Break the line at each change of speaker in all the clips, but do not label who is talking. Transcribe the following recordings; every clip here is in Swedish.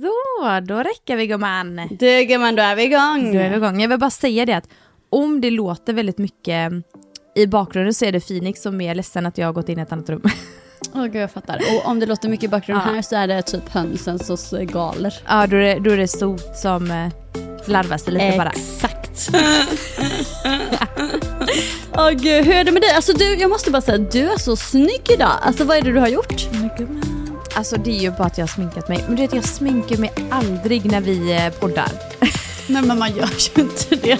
Så, då räcker vi gumman.
Du gumman, då är vi igång.
Då är vi igång. Jag vill bara säga det att om det låter väldigt mycket i bakgrunden så är det Phoenix som är ledsen att jag har gått in i ett annat rum.
Åh gud jag fattar. Och om det låter mycket i bakgrunden
Ja.
här så är det typ hönsen som galer.
ja, då är det, då är det sot som eh, larvar sig lite bara.
Exakt. Åh gud, hur är det med dig? Alltså du, jag måste bara säga, du är så snygg idag. Alltså vad är det du har gjort?
Alltså det är ju bara att jag har sminkat mig. Men du vet jag sminkar mig aldrig när vi eh, poddar.
Nej men man gör ju inte det.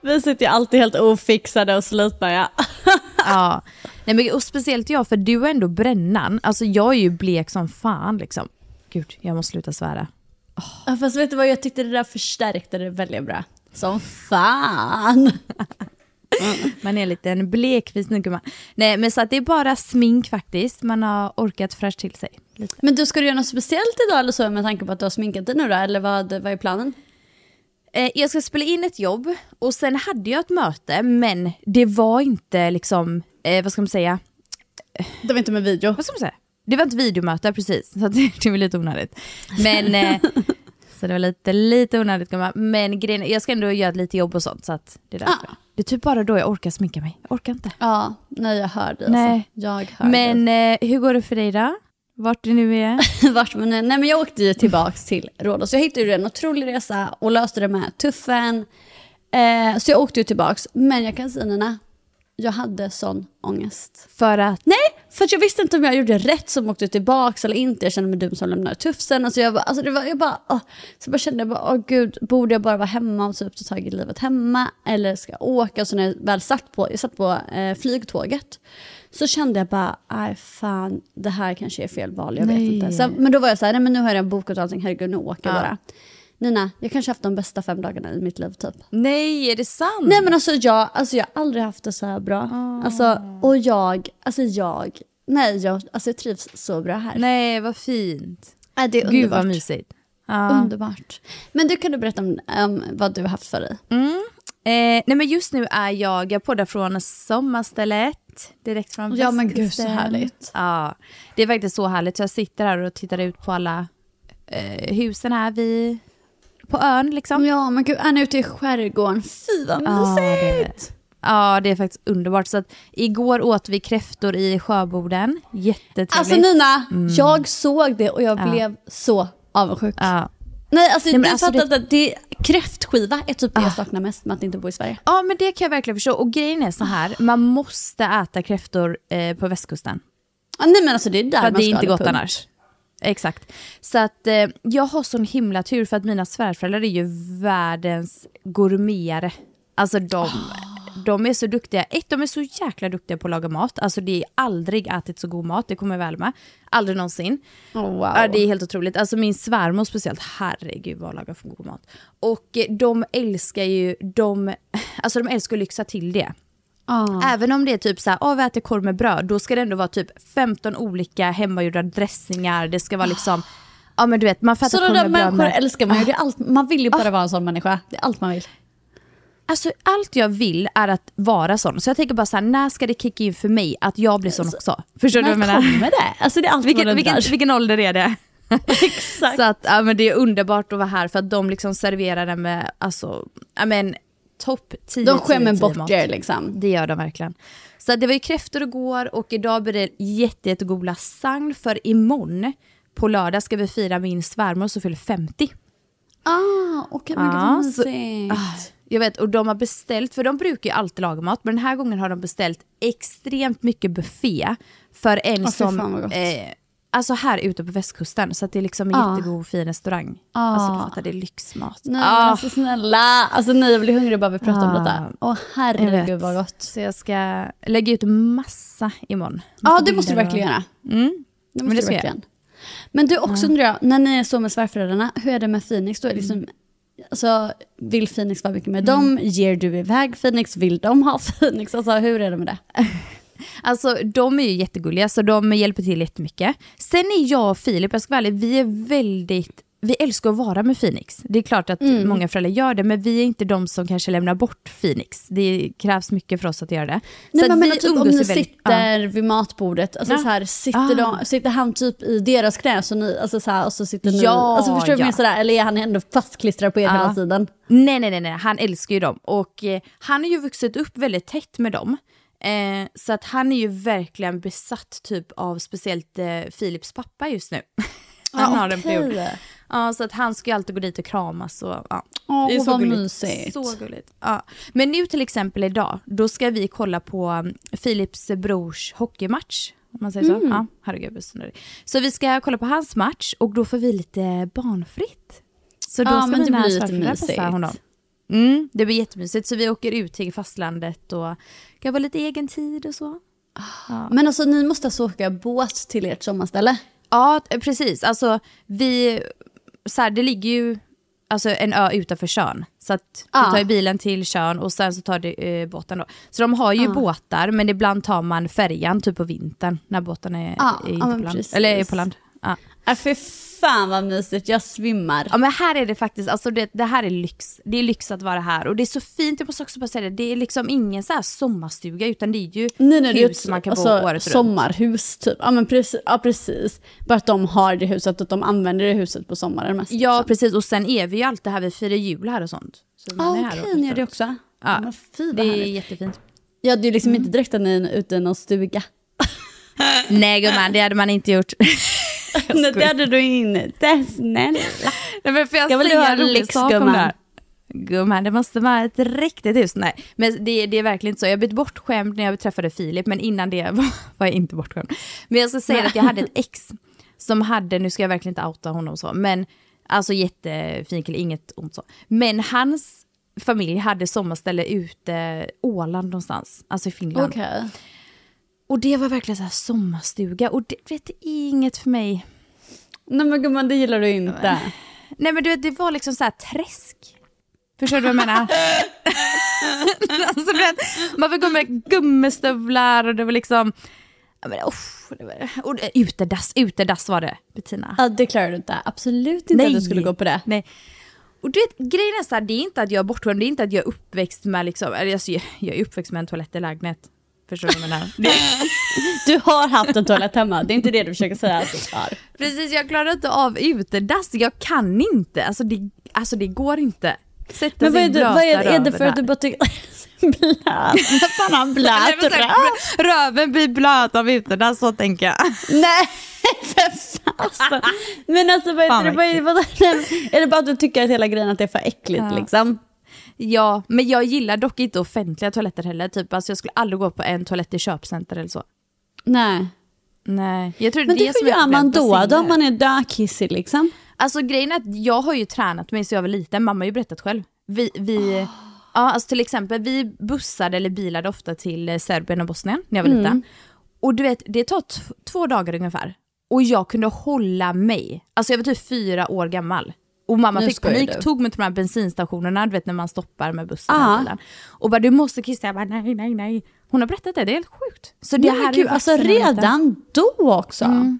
Vi sitter ju alltid helt ofixade och slitna ja.
Nej, men, och speciellt jag för du är ändå brännan. Alltså jag är ju blek som fan liksom. Gud, jag måste sluta svära.
Ja, Fast vet du vad, jag tyckte det där förstärkte det väldigt bra. Som fan.
Man är lite en blekvis nu gumman. Nej men så att det är bara smink faktiskt. Man har orkat fräscha till sig. Lite.
Men du, ska du göra något speciellt idag eller så med tanke på att du har sminkat dig nu då? Eller vad, vad är planen?
Eh, jag ska spela in ett jobb och sen hade jag ett möte men det var inte liksom, eh, vad ska man säga,
Det var inte med video.
vad ska man säga? Det var inte videomöte precis, så det, var lite onödigt. Men, eh, så det var lite, lite onödigt gumman. Men grejen, jag ska ändå göra lite jobb och sånt så att det är därför.
Ah.
Det är typ bara då jag orkar sminka mig. Jag orkar inte.
Ja, nej jag hör dig
Nej.
alltså. Jag hör dig.
Men eh, hur går det för dig då? Vart du nu är?
Vart man är. Nej men jag åkte ju tillbaks till Rhodos. Jag hittade ju en otrolig resa och löste det med tuffen. Eh, så jag åkte ju tillbaks. Men jag kan säga Nina, jag hade sån ångest.
För att
Nej, för jag visste inte om jag gjorde rätt som åkte tillbaks eller inte. Jag kände mig dum som lämnade tuffsen. Alltså jag, bara- alltså det var, jag bara, åh. Så bara kände jag bara, åh gud, borde jag bara vara hemma och typ ta tag i livet hemma? Eller ska jag åka? Så när jag väl satt på, jag satt på eh, flygtåget så kände jag bara, nej fan, det här kanske är fel val, jag vet
Nej.
inte. Så, men då var jag så här, nej men nu har jag bokat allting, herregud nu åker jag
Ja.
bara. Nina, jag kanske haft de bästa fem dagarna i mitt liv typ.
Nej, är det sant?
Nej men alltså jag, alltså jag har aldrig haft det så här bra. Alltså, och jag, alltså jag, nej jag, alltså jag trivs så bra här.
Nej, vad fint.
Nej, det är
Gud
underbart.
vad mysigt. Ja.
Underbart. Men du kan du berätta om, om vad du har haft för dig?
Eh, nej men just nu är jag, jag poddar från sommarstället. Direkt från
Ja, men gud, så härligt.
Ja, det är faktiskt så härligt. Så jag sitter här och tittar ut på alla eh, husen här vid, på ön liksom.
Ja men gud, är ni ute i skärgården? Fy vad
är
mysigt!
Ja, det är faktiskt underbart. Så att igår åt vi kräftor i Sjöboden. Jättetrevligt.
Alltså Nina, jag såg det och jag
Ja.
blev så avundsjuk.
Ja.
Nej alltså,
Nej, men
du
alltså, det-
att det, kräftskiva är typ det
Ah.
jag saknar mest med att inte bo i Sverige.
ja, men det kan jag verkligen förstå. Och grejen är så här, man måste äta kräftor eh, på västkusten.
Ah, nej men alltså det är där
För
man
det är
ska
inte gott
punkt.
annars. Exakt. Så att eh, jag har sån himla tur för att mina svärföräldrar är ju världens gourmetare. Alltså de, de är så duktiga. Ett, de är så jäkla duktiga på att laga mat. Alltså det är aldrig ätit så god mat, det kommer jag väl med. Aldrig någonsin.
Oh, wow.
Ja, det är helt otroligt. Alltså min svärmor speciellt, herregud vad lagar för god mat. Och eh, de älskar ju, de, alltså de älskar att lyxa till det.
Ah.
Även om det är typ så här, åh vi äter korv med bröd, då ska det ändå vara typ 15 olika hemmagjorda dressingar, det ska vara liksom, ja men du vet, man äta
Sådana där människor
med-
älskar man ju. Det är allt, man vill ju bara vara en sån människa. Det är allt man vill.
Alltså allt jag vill är att vara sån. Så jag tänker bara så här, när ska det kicka in för mig att jag blir sån också? Förstår du vad jag
När
menar?
kommer det? Alltså det är allt
Vilken, vilken, vilken ålder är det?
Exakt.
Så att, ja, men det är underbart att vara här för att de liksom serverar den med, alltså, ja men topp 10
De skämmer
10,
bort er liksom.
Det gör de verkligen. Så det var ju kräftor igår och idag blir det jätte, jättegod lasagne för imorgon på lördag ska vi fira min svärmor som fyller 50.
Ah, okej
Ja,
vad
så-. Ah, Jag vet, och de har beställt, för de brukar ju alltid laga mat, men den här gången har de beställt extremt mycket buffé för en
fy
som, eh, alltså här ute på västkusten, så det är liksom en
Ah.
jättegod fin restaurang.
Ah.
Alltså du fattar, det är lyxmat.
Nej
Ah,
men alltså snälla. Alltså nej jag blir hungrig bara vi pratar om
Ah.
detta. Åh herregud vad gott.
Så jag ska lägga ut massa imorgon.
Ja det måste du verkligen göra.
Mm.
Det
Men
måste
det
du verkligen. Men du också undrar jag, när ni är så med svärföräldrarna, hur är det med Phoenix då? Liksom, alltså, vill Phoenix vara mycket med
Mm.
dem? Ger du iväg Phoenix? Vill de ha Phoenix? Alltså hur är det med det?
Alltså de är ju jättegulliga så de hjälper till jättemycket. Sen är jag och Filip, jag ska vara ärlig, vi är väldigt vi älskar att vara med Phoenix. Det är klart att
Mm.
många föräldrar gör det, men vi är inte de som kanske lämnar bort Phoenix. Det krävs mycket för oss att göra det.
Nej,
att
men
vi
menar, typ, om ni
väldigt-
sitter vid matbordet, alltså,
Ja.
så här, sitter,
Ah.
de, sitter han typ i deras knä så ni, alltså, så här, och så sitter ni,
Ja,
alltså, förstår du
ja.
sådär, eller är han ändå fastklistrad på er
Ja.
hela tiden?
Nej, nej, nej, nej, han älskar ju dem. Och eh, han har ju vuxit upp väldigt tätt med dem. Eh, så att han är ju verkligen besatt typ av speciellt eh, Philips pappa just nu. han har en
okej.
period. Ja, så att han ska ju alltid gå dit och kramas och ja.
Åh,
det är så
vad
gulligt.
mysigt.
Så gulligt. Ja. Men nu till exempel idag, då ska vi kolla på um, Philips brors hockeymatch. Om man säger så.
Mm.
Ja, herregud. Så vi ska kolla på hans match och då får vi lite barnfritt. Så då
Ja,
ska
men
mina svärföräldrar passa honom. Mm, det blir jättemysigt. Så vi åker ut till fastlandet och kan få lite egen tid och så.
Men alltså ni måste alltså åka båt till ert sommarställe?
Ja, precis. Alltså, vi, så här, det ligger ju alltså, en ö utanför Tjörn. Så att
Ja.
du tar ju bilen till Tjörn och sen så tar du eh, båten då. Så de har ju båtar, men ibland tar man färjan typ på vintern när båten är,
Ja,
är
ja,
på land. Eller är på land. Ja.
Äh, för fan vad mysigt, jag svimmar.
ja men här är det faktiskt, alltså det, det här är lyx. Det är lyx att vara här och det är så fint, jag måste också bara säga det, det är liksom ingen så här sommarstuga utan det är ju
Nej, nej,
hus
ett
man kan
alltså,
bo året runt.
sommarhus typ. Ja, men precis, ja precis. Bara att de har det huset, att de använder det huset på sommaren mest.
Ja
liksom.
precis och sen är vi ju alltid här, vi firar jul här och sånt. Så
Ah, okej,
och
ni gör det också?
Ja,
fy, vad
det är
härligt.
jättefint.
Ja, det är liksom
Mm.
inte direkt att ni är ute i någon stuga.
Nej gumman, det hade man inte gjort.
Nej, det hade du inte, snälla.
Nej, men får jag,
Jag vill ha
en rolig
lyx,
sak om
gumman.
det måste vara ett riktigt hus. Nej, men det, det är verkligen inte så. Jag blev bortskämd när jag träffade Filip, men innan det var, var jag inte bortskämd. Men jag ska säga att jag hade ett ex som hade, nu ska jag verkligen inte outa honom så, men alltså jättefin kille, inget ont så. Men hans familj hade sommarställe ute, Åland någonstans, alltså i Finland.
Okej.
Och det var verkligen så här sommarstuga och det, vet, det är inget för mig.
Nej men gumman, det gillar du inte.
Nej men du vet, det var liksom så här träsk. Förstår du vad jag menar? alltså, vet, man fick gå med gummistövlar och det var liksom... Men, uff, det var, och utedass, utedass var det, Bettina.
Ja, det klarar du inte. Absolut inte att du skulle gå på det.
Nej. Och du vet, grejen är så här, det är inte att jag är bortskämd, det är inte att jag är uppväxt med liksom, eller alltså, jag jag är uppväxt med en toalett i lägenhet. Förstår du vad jag menar? Det,
Du har haft en toalett hemma, det är inte det du försöker säga att du har.
precis, jag klarar inte av utedass, jag kan inte. Alltså det, alltså, det går inte. Sätta
Men vad är, det, vad är, är det
röven
för att du bara tycker... blöt? Fan har
Nej,
blöt röv?
Röven blir blöt av utedass, så tänker jag.
Nej, för fasen. Men alltså vad
Fan,
är det,
vad
vad är, vad, är det bara att du tycker att hela grejen att det är för äckligt
Ja.
liksom?
Ja, men jag gillar dock inte offentliga toaletter heller. Typ, alltså jag skulle aldrig gå på en toalett i köpcenter eller så.
Nej.
Nej, jag tror
Men
det,
det, hur gör man då? Då om man är dökissig liksom?
Alltså grejen är att jag har ju tränat mig så jag var liten, mamma har ju berättat själv. Vi, vi, ja, alltså till exempel, vi bussade eller bilade ofta till eh, Serbien och Bosnien när jag var liten. Och du vet, det tar två dagar ungefär. Och jag kunde hålla mig, alltså jag var typ fyra år gammal. Och mamma
Nu
fick panik,
du.
tog mig till de här bensinstationerna, du vet när man stoppar med bussen och bilen. Och bara du måste kissa, jag bara nej, nej, nej. Hon har berättat det, det är helt sjukt. Så det
Nej,
här
gud, alltså
liten-
redan då också?
Mm.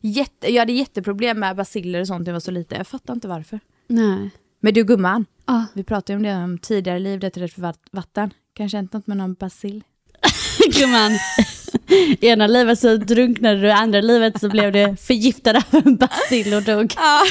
Jätte, jag hade jätteproblem med basiller och sånt när jag var så lite, jag fattar inte varför.
Nej.
Men du gumman,
Ja.
vi pratade ju om det om tidigare liv, det är rätt för vatt- vatten. Kanske hänt något med någon basil?
Gumman, i ena livet så drunknade du, andra livet så blev du förgiftad av en bacill och dog.
Ja,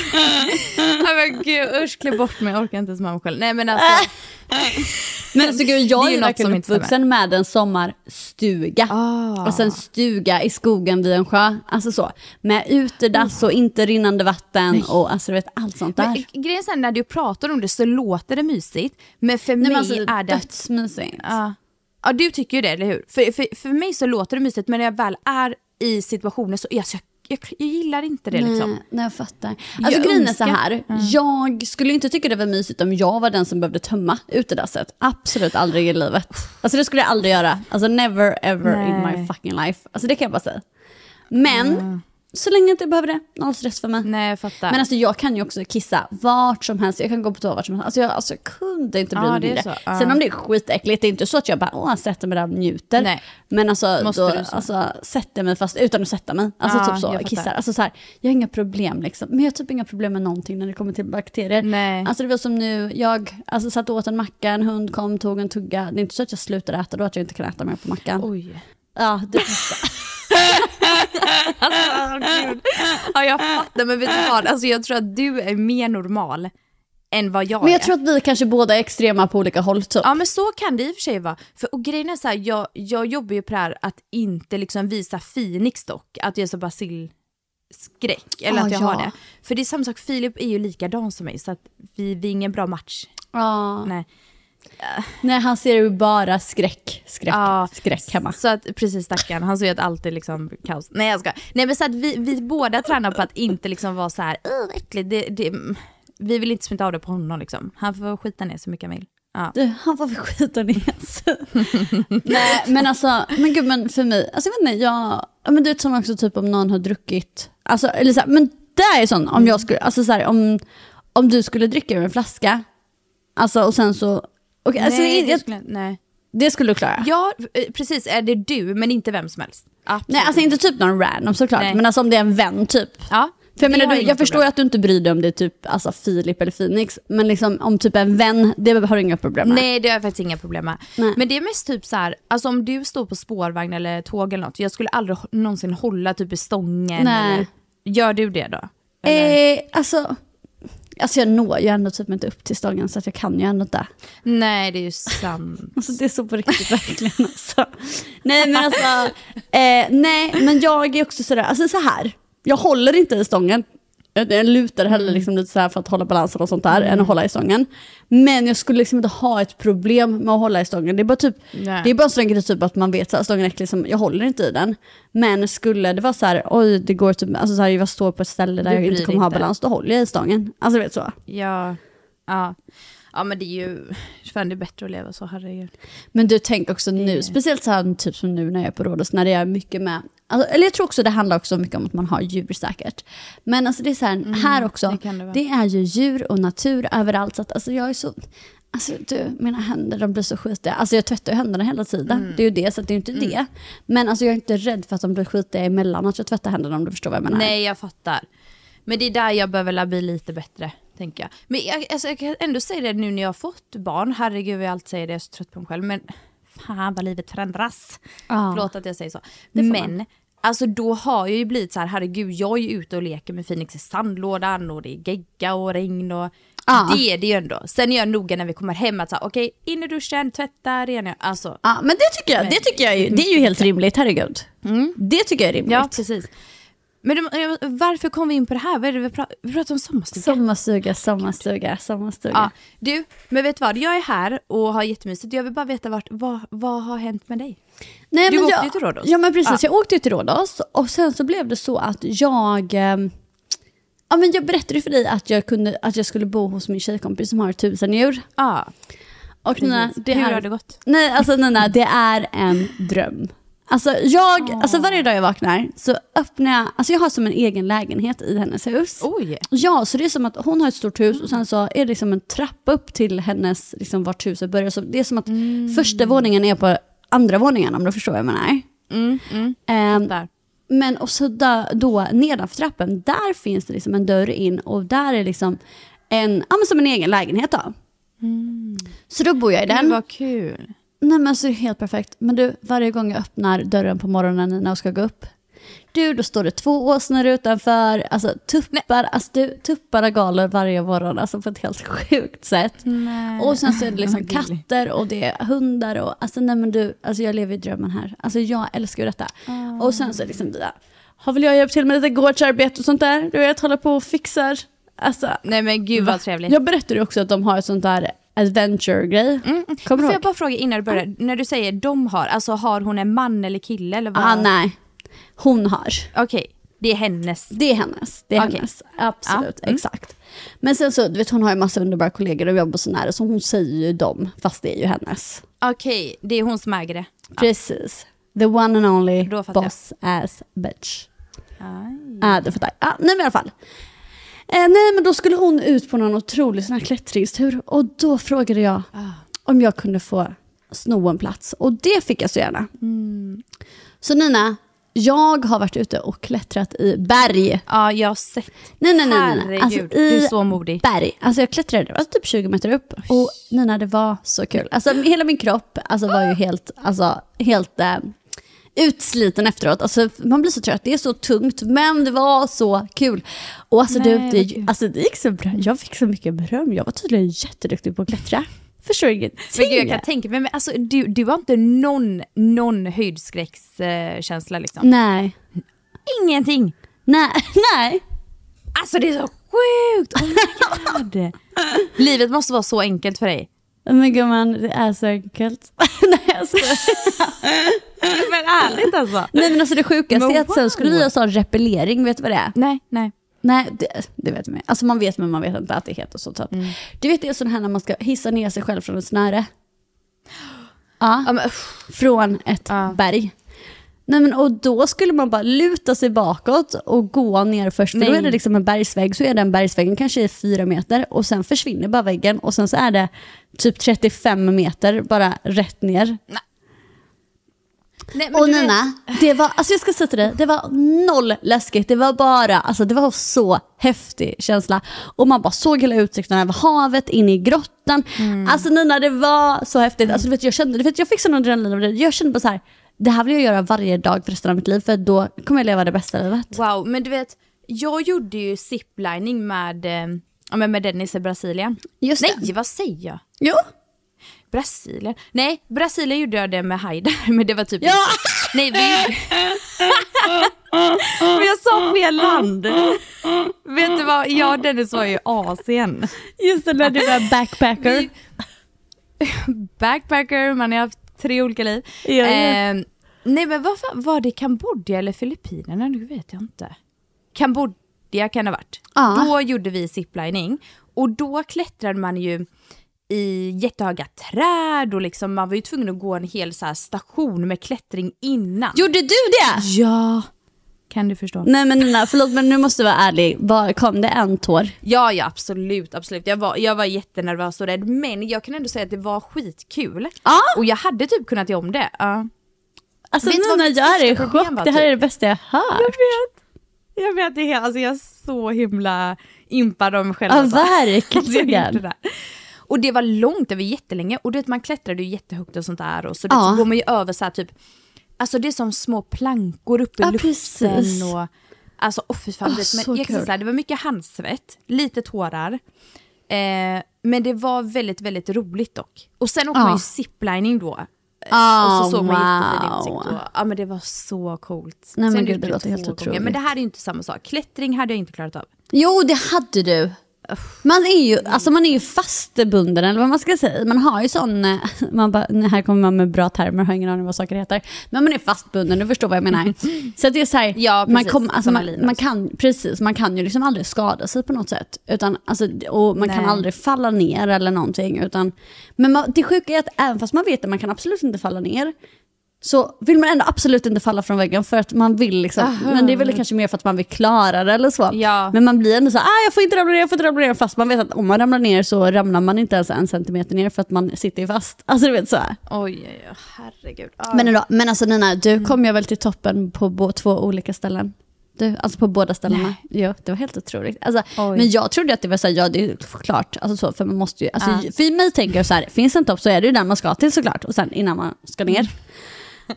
men gud usch, klä bort mig, jag orkar inte ens med mig själv. Nej men alltså,
Men alltså gud, jag
är
är
ju
verkligen uppvuxen med en sommarstuga.
Ah.
Alltså en stuga i skogen vid en sjö. Alltså så. Med utedass och inte rinnande vatten och alltså du vet allt sånt där.
men grejen är när du pratar om det så låter det mysigt, men för
Nej,
mig
men alltså,
är det...
dödsmysigt.
Ja. Ja, du tycker ju det, eller hur? För, för, för mig så låter det mysigt, men när jag väl är i situationen så jag, jag, jag gillar inte det liksom.
Nej, nej, jag fattar. Alltså
Jag
grejen är så här, jag skulle inte tycka det var mysigt om jag var den som behövde tömma utedasset. Absolut aldrig i livet. Alltså det skulle jag aldrig göra. Alltså never ever in
Nej.
my fucking life. Alltså det kan jag bara säga. Men, så länge jag inte behöver det, noll stress för mig.
Nej, jag fattar.
Men alltså jag kan ju också kissa vart som helst, jag kan gå på toa vart som helst. Alltså jag, alltså, jag kunde inte bry mig mindre.
ja.
Sen om det är skitäckligt, det är inte så att jag bara åh, sätter mig där och njuter.
Nej.
Men alltså,
Måste
då,
du så?
alltså sätter mig fast utan att sätta mig. Alltså
Ja,
typ så,
jag
kissar. Alltså så här, jag har inga problem liksom. Men jag har typ inga problem med någonting när det kommer till bakterier.
Nej.
Alltså det var som nu, jag alltså, satt och åt en macka, en hund kom, tog en tugga. Det är inte så att jag slutade äta då, att jag inte kan äta mer på mackan.
Oj.
Ja, det,
Alltså. Ja, jag fattar, men vet du vad? Alltså, jag tror att du är mer normal än vad jag
men jag
är.
tror att vi kanske båda är extrema på olika håll typ.
Ja men så kan det i och för sig vara. För, och grejen är så här, jag, jag jobbar ju på det här att inte liksom visa Phoenix dock, att jag är så basilskräck, eller
Ah,
att jag
ja.
har det. För det är samma sak, Filip är ju likadan som mig så att vi, vi är ingen bra match.
Ja.
Nej.
Nej, han ser ju bara skräck, skräck,
Ja,
skräck hemma.
Så att, precis stackarn, han ser ju att allt är liksom kaos. Nej jag ska. Nej men så att vi, vi båda tränar på att inte liksom vara så här, "Åh, vad äckligt. Det, det, vi vill inte smitta av det på honom liksom. Han får skita ner så mycket han vill. Ja.
Du, han får skita ner sig. Nej, men alltså, men gud, men för mig, alltså jag vet inte, jag, ja, men du vet som också typ om någon har druckit, alltså, eller så här, men det är sån, om jag skulle, alltså så här, om, om du skulle dricka ur en flaska, alltså och sen så, okay, alltså,
nej,
jag,
det
det,
skulle, nej.
skulle du klara?
Ja, eh, precis. Är det du, men inte vem som helst. Absolut.
Nej, alltså inte typ någon random såklart,
Nej.
men alltså om det är en vän typ.
Ja,
För jag,
det
menar, du, jag förstår
problem.
ju att du inte bryr dig om det är typ alltså, Filip eller Phoenix, men liksom, om typ en vän, det har du inga problem med.
Nej det har jag faktiskt inga problem med.
Nej.
Men det är mest typ så här, alltså om du står på spårvagn eller tåg eller något, jag skulle aldrig någonsin hålla typ i stången.
Nej.
Eller, gör du det då? Eller?
Eh, alltså, alltså jag når ju ändå typ inte upp till stången så att jag kan ju ändå inte.
Nej det är ju sant.
Alltså det är så på riktigt verkligen alltså. Nej men alltså, eh, nej men jag är också sådär, alltså så här. jag håller inte i stången. Jag jag lutar hellre liksom lite så för att hålla balansen och sånt där än att hålla i stången. Men jag skulle liksom inte ha ett problem med att hålla i stången. Det är bara typ,
Nej.
det är bara så enkelt typ att man vet att stången är äcklig, som, jag håller inte i den. Men skulle det vara så här, oj det går typ, alltså så här, jag står på ett ställe där
Du
jag inte kommer ha
inte.
balans, då håller jag i stången. Alltså du vet så.
Ja, ja. Ja men det är ju, fan det är bättre att leva så, herregud.
Men du tänk också nu, speciellt så här, typ som nu när jag är på Rhodos, när det är mycket med, alltså, eller jag tror också det handlar också mycket om att man har djur säkert. Men alltså det är så här, här också,
det
det,
det
är ju djur och natur överallt. Så att, alltså jag är så, alltså du, mina händer de blir så skitiga. Alltså jag tvättar ju händerna hela tiden, det är ju det, så att det är inte det. Men alltså jag är inte rädd för att de blir skitiga emellan att jag tvättar händerna om du förstår vad jag menar.
Nej jag fattar. Men det är där jag behöver bli lite bättre, tänker jag. Men jag, alltså, jag kan ändå säga det nu när jag har fått barn, herregud vad jag alltid säger det, jag är så trött på mig själv, men fan vad livet förändras.
Ja.
Förlåt att jag säger så. Men, alltså då har jag ju blivit så här, herregud jag är ju ute och leker med Phoenix i sandlådan och det är gegga och regn och
Ja.
det är det ju ändå. Sen är jag noga när vi kommer hem att säga okej, in i duschen, tvätta, rena, alltså.
Ja, men det tycker jag, det tycker jag ju, det är ju helt rimligt, herregud. Det tycker jag är rimligt.
Ja, precis. Men du, varför kom vi in på det här? Vad är det vi, pratar, vi pratar om sommarstuga.
Sommarstuga, sommarstuga, sommarstuga.
Ja, du, men vet du vad? Jag är här och har jättemysigt. Jag vill bara veta vart, vad, vad har hänt med dig?
Nej,
Du
men
åkte
jag,
ju till Rhodos.
Ja men precis,
Ja.
jag åkte ju till Rhodos och sen så blev det så att jag... eh, Ja men jag berättade för dig att jag, kunde, att jag skulle bo hos min tjejkompis som har tusen djur.
Ja,
Och Nina, det
Hur
är,
har det gått?
Nej alltså Nina, det är en dröm. Alltså jag, alltså varje dag jag vaknar så öppnar jag, alltså jag har som en egen lägenhet i hennes hus.
Oj.
Ja, så det är som att hon har ett stort hus och sen så är det liksom en trappa upp till hennes, liksom vart huset börjar. Så det är som att första våningen är på andra våningen om du förstår vad jag menar.
Mm, mm. Där.
men och så då, då nedanför trappen, där finns det liksom en dörr in och där är liksom en, ja men som en egen lägenhet då. Så då bor jag i den.
vad kul.
Nej men alltså det är helt perfekt. Men du, varje gång jag öppnar dörren på morgonen Nina och ska gå upp. Du, då står det två åsnor utanför, alltså tuppar, alltså du, tuppar och galor varje morgon, alltså på ett helt sjukt sätt. Och sen så är det liksom katter och det är hundar och alltså nej men du, alltså jag lever i drömmen här. Alltså jag älskar ju detta. Och sen så liksom det där, har väl jag hjälpt till med lite gårdsarbete och sånt där, du vet, håller på och fixar. Alltså,
Nej men gud vad trevligt.
jag berättade ju också att de har ett sånt där adventure-grej. Kommer du
Får jag bara fråga innan du börjar, när du säger de har, alltså har hon en man eller kille eller vad?
Ah, nej, hon har.
Okej, det är hennes.
Det är hennes. Det är
Okej.
hennes. Absolut,
Ja, mm.
exakt. Men sen så, du vet hon har ju massa underbara kollegor och jobbar så nära så hon säger ju dem, fast det är ju hennes.
Okej, det är hon som äger det.
Precis. The one and only
jag.
boss ass bitch.
Aj.
Ja, det fattar jag. Ah, nej men i alla fall. Eh, nej men då skulle hon ut på någon otrolig sån här klättringstur och då frågade jag
Ah.
om jag kunde få sno en plats och det fick jag så gärna.
Mm.
Så Nina, jag har varit ute och klättrat i berg.
Ja, jag har sett.
Nej, nej, nej. nej, nej. Alltså,
du är så modig.
berg. Alltså jag klättrade, det var typ 20 meter upp. Och Nina, det var så kul. Alltså hela min kropp alltså, var ju helt, alltså, helt eh, utsliten efteråt. Alltså, man blir så trött, det är så tungt, men det var så kul. Och alltså,
Nej,
du, det, alltså det gick så bra. Jag fick så mycket beröm. Jag var tydligen jätteduktig på att klättra. Förstår ingenting.
Men gud, jag kan tänka mig, men alltså, du, du har inte någon, någon höjdskräckskänsla liksom?
Nej.
Ingenting!
Nej. Nej.
Alltså det är så sjukt! Oh. Livet måste vara så enkelt för dig.
Men gumman, det är så enkelt. Nej, skojar.
Men ärligt alltså.
Nej men alltså det sjukaste är att sen skulle vi ha sån repellering, vet du vad det är?
Nej, nej.
Nej, det, det vet man Alltså man vet men man vet inte att det heter så. så att, Du vet det är sån här när man ska hissa ner sig själv från ett snöre. Ja,
Ja, men,
från ett
Ja.
berg. Nej, men, och då skulle man bara luta sig bakåt och gå ner först. För då är det liksom en bergsvägg, så är den bergsväggen kanske är fyra meter och sen försvinner bara väggen och sen så är det typ 35 meter bara rätt ner.
nej men
Och
vet-
Nina, det var, alltså jag ska säga till dig, det var noll läskigt. Det var bara, alltså det var så häftig känsla. Och man bara såg hela utsikten över havet, in i grottan.
Mm.
Alltså Nina, det var så häftigt. Alltså, du vet, jag, kände, du vet, jag fick sån adrenalin av det. Jag kände bara så här, det här vill jag göra varje dag för resten av mitt liv, för då kommer jag leva det bästa livet.
Wow, men du vet, jag gjorde ju ziplining med, eh, ja, men med Dennis i Brasilien.
Just
Nej,
det.
vad säger jag?
Jo.
Brasilien? Nej, Brasilien gjorde jag det med Haidar, men det var typ
Ja.
Nej, vi... men jag sa fel land. Vet du vad, jag och Dennis var i Asien.
Just det, när du var backpacker.
Backpacker, man har haft tre olika liv.
Ja, ja.
Eh, nej men vad fan, var det Kambodja eller Filippinerna? Nu vet jag inte. Kambodja kan det ha varit.
Ja.
Då gjorde vi ziplining och då klättrade man ju i jättehöga träd och liksom, man var ju tvungen att gå en hel så station med klättring innan.
Gjorde du det?
Ja, kan du förstå?
Nej men Nina, förlåt men nu måste du vara ärlig. Var, kom det en tår?
Ja, ja absolut, absolut. Jag var, jag var jättenervös och rädd men jag kan ändå säga att det var skitkul.
Ja.
Och jag hade typ kunnat göra om det. Ja.
Alltså
Vet
Nina, jag är i chock. Det här
typ?
är det bästa jag har hört.
Jag vet. Jag vet, det är, alltså jag är så himla impad av mig själv.
Ja,
alltså.
Verkligen.
det. Och det var långt, det var jättelänge. Och du vet, man klättrade ju jättehögt och sånt där. Och så,
Ja.
så går man ju över så här typ, alltså det är som små plankor upp i
Ja,
luften.
precis.
Och, alltså åh fy fan, du vet,
så
men, jag kan säga det var mycket handsvett, lite tårar. Eh, men det var väldigt, väldigt roligt dock. Och sen åkte
Ja.
man ju ziplining då.
Oh,
och så såg man jättefin
wow.
utsikt. Och, ja men det var så coolt.
Nej, men gud, det låter helt
gånger.
otroligt.
Men det här är ju inte samma sak. Klättring hade jag inte klarat av.
Jo, det hade du. Man är ju, alltså man är ju fastbunden eller vad man ska säga. Man har ju sån, eh, man bara, här kommer man med bra termer, har ingen aning vad saker heter. Men man är fastbunden, du förstår vad jag menar. Så att det är så här,
Ja,
man,
precis.
kom, alltså man, man kan, precis, man kan ju liksom aldrig skada sig på något sätt. Utan, alltså, och man kan
Nej.
aldrig falla ner eller någonting. Utan, men man, det sjuka är att även fast man vet att man kan absolut inte falla ner, så vill man ändå absolut inte falla från väggen för att man vill liksom, men det är väl kanske mer för att man vill klara det eller så.
Ja.
Men man blir ändå så ah, jag får inte ramla ner, jag får inte ramla ner, fast man vet att om man ramlar ner så ramlar man inte ens en centimeter ner för att man sitter ju fast. Alltså du vet så här.
Oj, oj, herregud. Ja.
Men, ändå, men alltså Nina, du kom ju väl till toppen på två olika ställen? Du, alltså på båda ställena.
Nej.
Jo, det var helt otroligt. Alltså,
Oj.
men jag trodde att det var så här, ja det är klart, alltså så, för man måste ju, alltså,
Ja.
för mig tänker jag så här, finns en topp så är det ju den man ska till såklart, och sen innan man ska ner.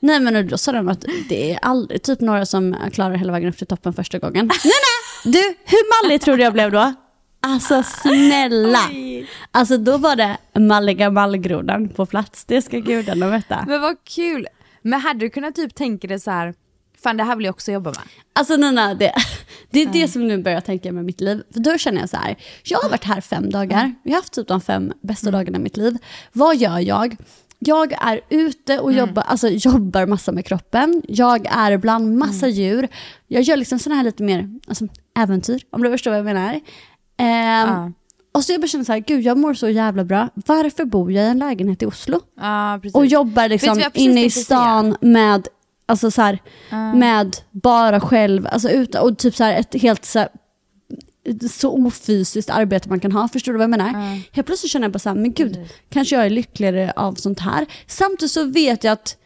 Nej men då sa de att det är aldrig typ några som klarar hela vägen upp till toppen första gången. nej nej! Du, hur mallig tror du jag blev då? Alltså snälla! Alltså då var det malliga mallgrodan på plats, det ska gudarna veta.
Men vad kul. Men hade du kunnat typ tänka dig så här, fan det här vill jag också jobba med.
Alltså Nina, det, det är det som nu börjar tänka med mitt liv. För då känner jag så här, jag har varit här fem dagar, jag har haft typ de fem bästa dagarna i mitt liv. Vad gör jag? Jag är ute och jobbar, alltså, jobbar massa med kroppen, jag är bland massa djur, jag gör liksom sådana här lite mer alltså, äventyr, om du förstår vad jag menar. Ehm,
Ja.
Och så jag bara känner så här, gud jag mår så jävla bra, varför bor jag i en lägenhet i Oslo?
Precis.
Och jobbar liksom
precis
inne i stan med, alltså så här, med bara själv, alltså utan, och typ så här ett helt så här, så ofysiskt arbete man kan ha, förstår du vad jag menar? Helt plötsligt känner jag bara så här, men gud, kanske jag är lyckligare av sånt här. Samtidigt så vet jag att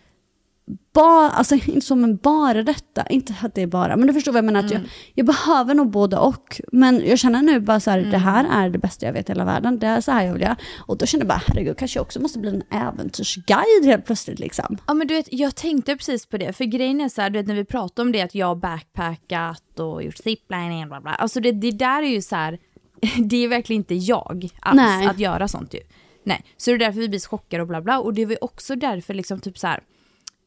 bara, alltså inte som en bara detta, inte att det är bara, men du förstår vad jag menar, att jag, jag behöver nog både och. Men jag känner nu bara så här, det här är det bästa jag vet i hela världen, det är så här jag vill göra. Och då känner jag bara, herregud, kanske jag också måste bli en äventyrsguide helt plötsligt liksom.
Ja men du vet, jag tänkte precis på det, för grejen är så här, du vet när vi pratade om det att jag har backpackat och gjort ziplining bla bla. Alltså det, det där är ju så här, det är verkligen inte jag alls
Nej.
att göra sånt ju. Nej, så det är därför vi blir chockade och bla bla. Och det var ju också därför liksom typ så här,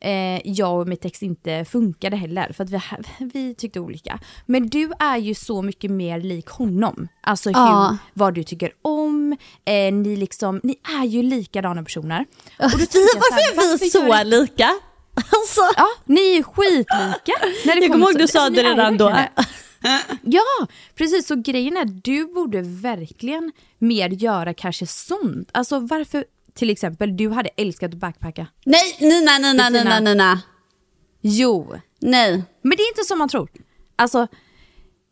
eh, jag och mitt ex inte funkade heller för att vi, vi tyckte olika. Men du är ju så mycket mer lik honom. Alltså hur,
Ja.
vad du tycker om, eh, ni liksom, ni är ju likadana personer. Och då
Vi,
jag
varför är vi så
gör-
lika? Alltså,
Ja, ni är skitlika. När det
jag kommer ihåg du sa
alltså,
det redan då.
Ja, precis. Så grejen är, du borde verkligen mer göra kanske sånt. Alltså varför, till exempel, du hade älskat att backpacka.
Nej, Nina, Nina. Nina, Nina.
Jo,
Nej.
men det är inte som man tror. Alltså,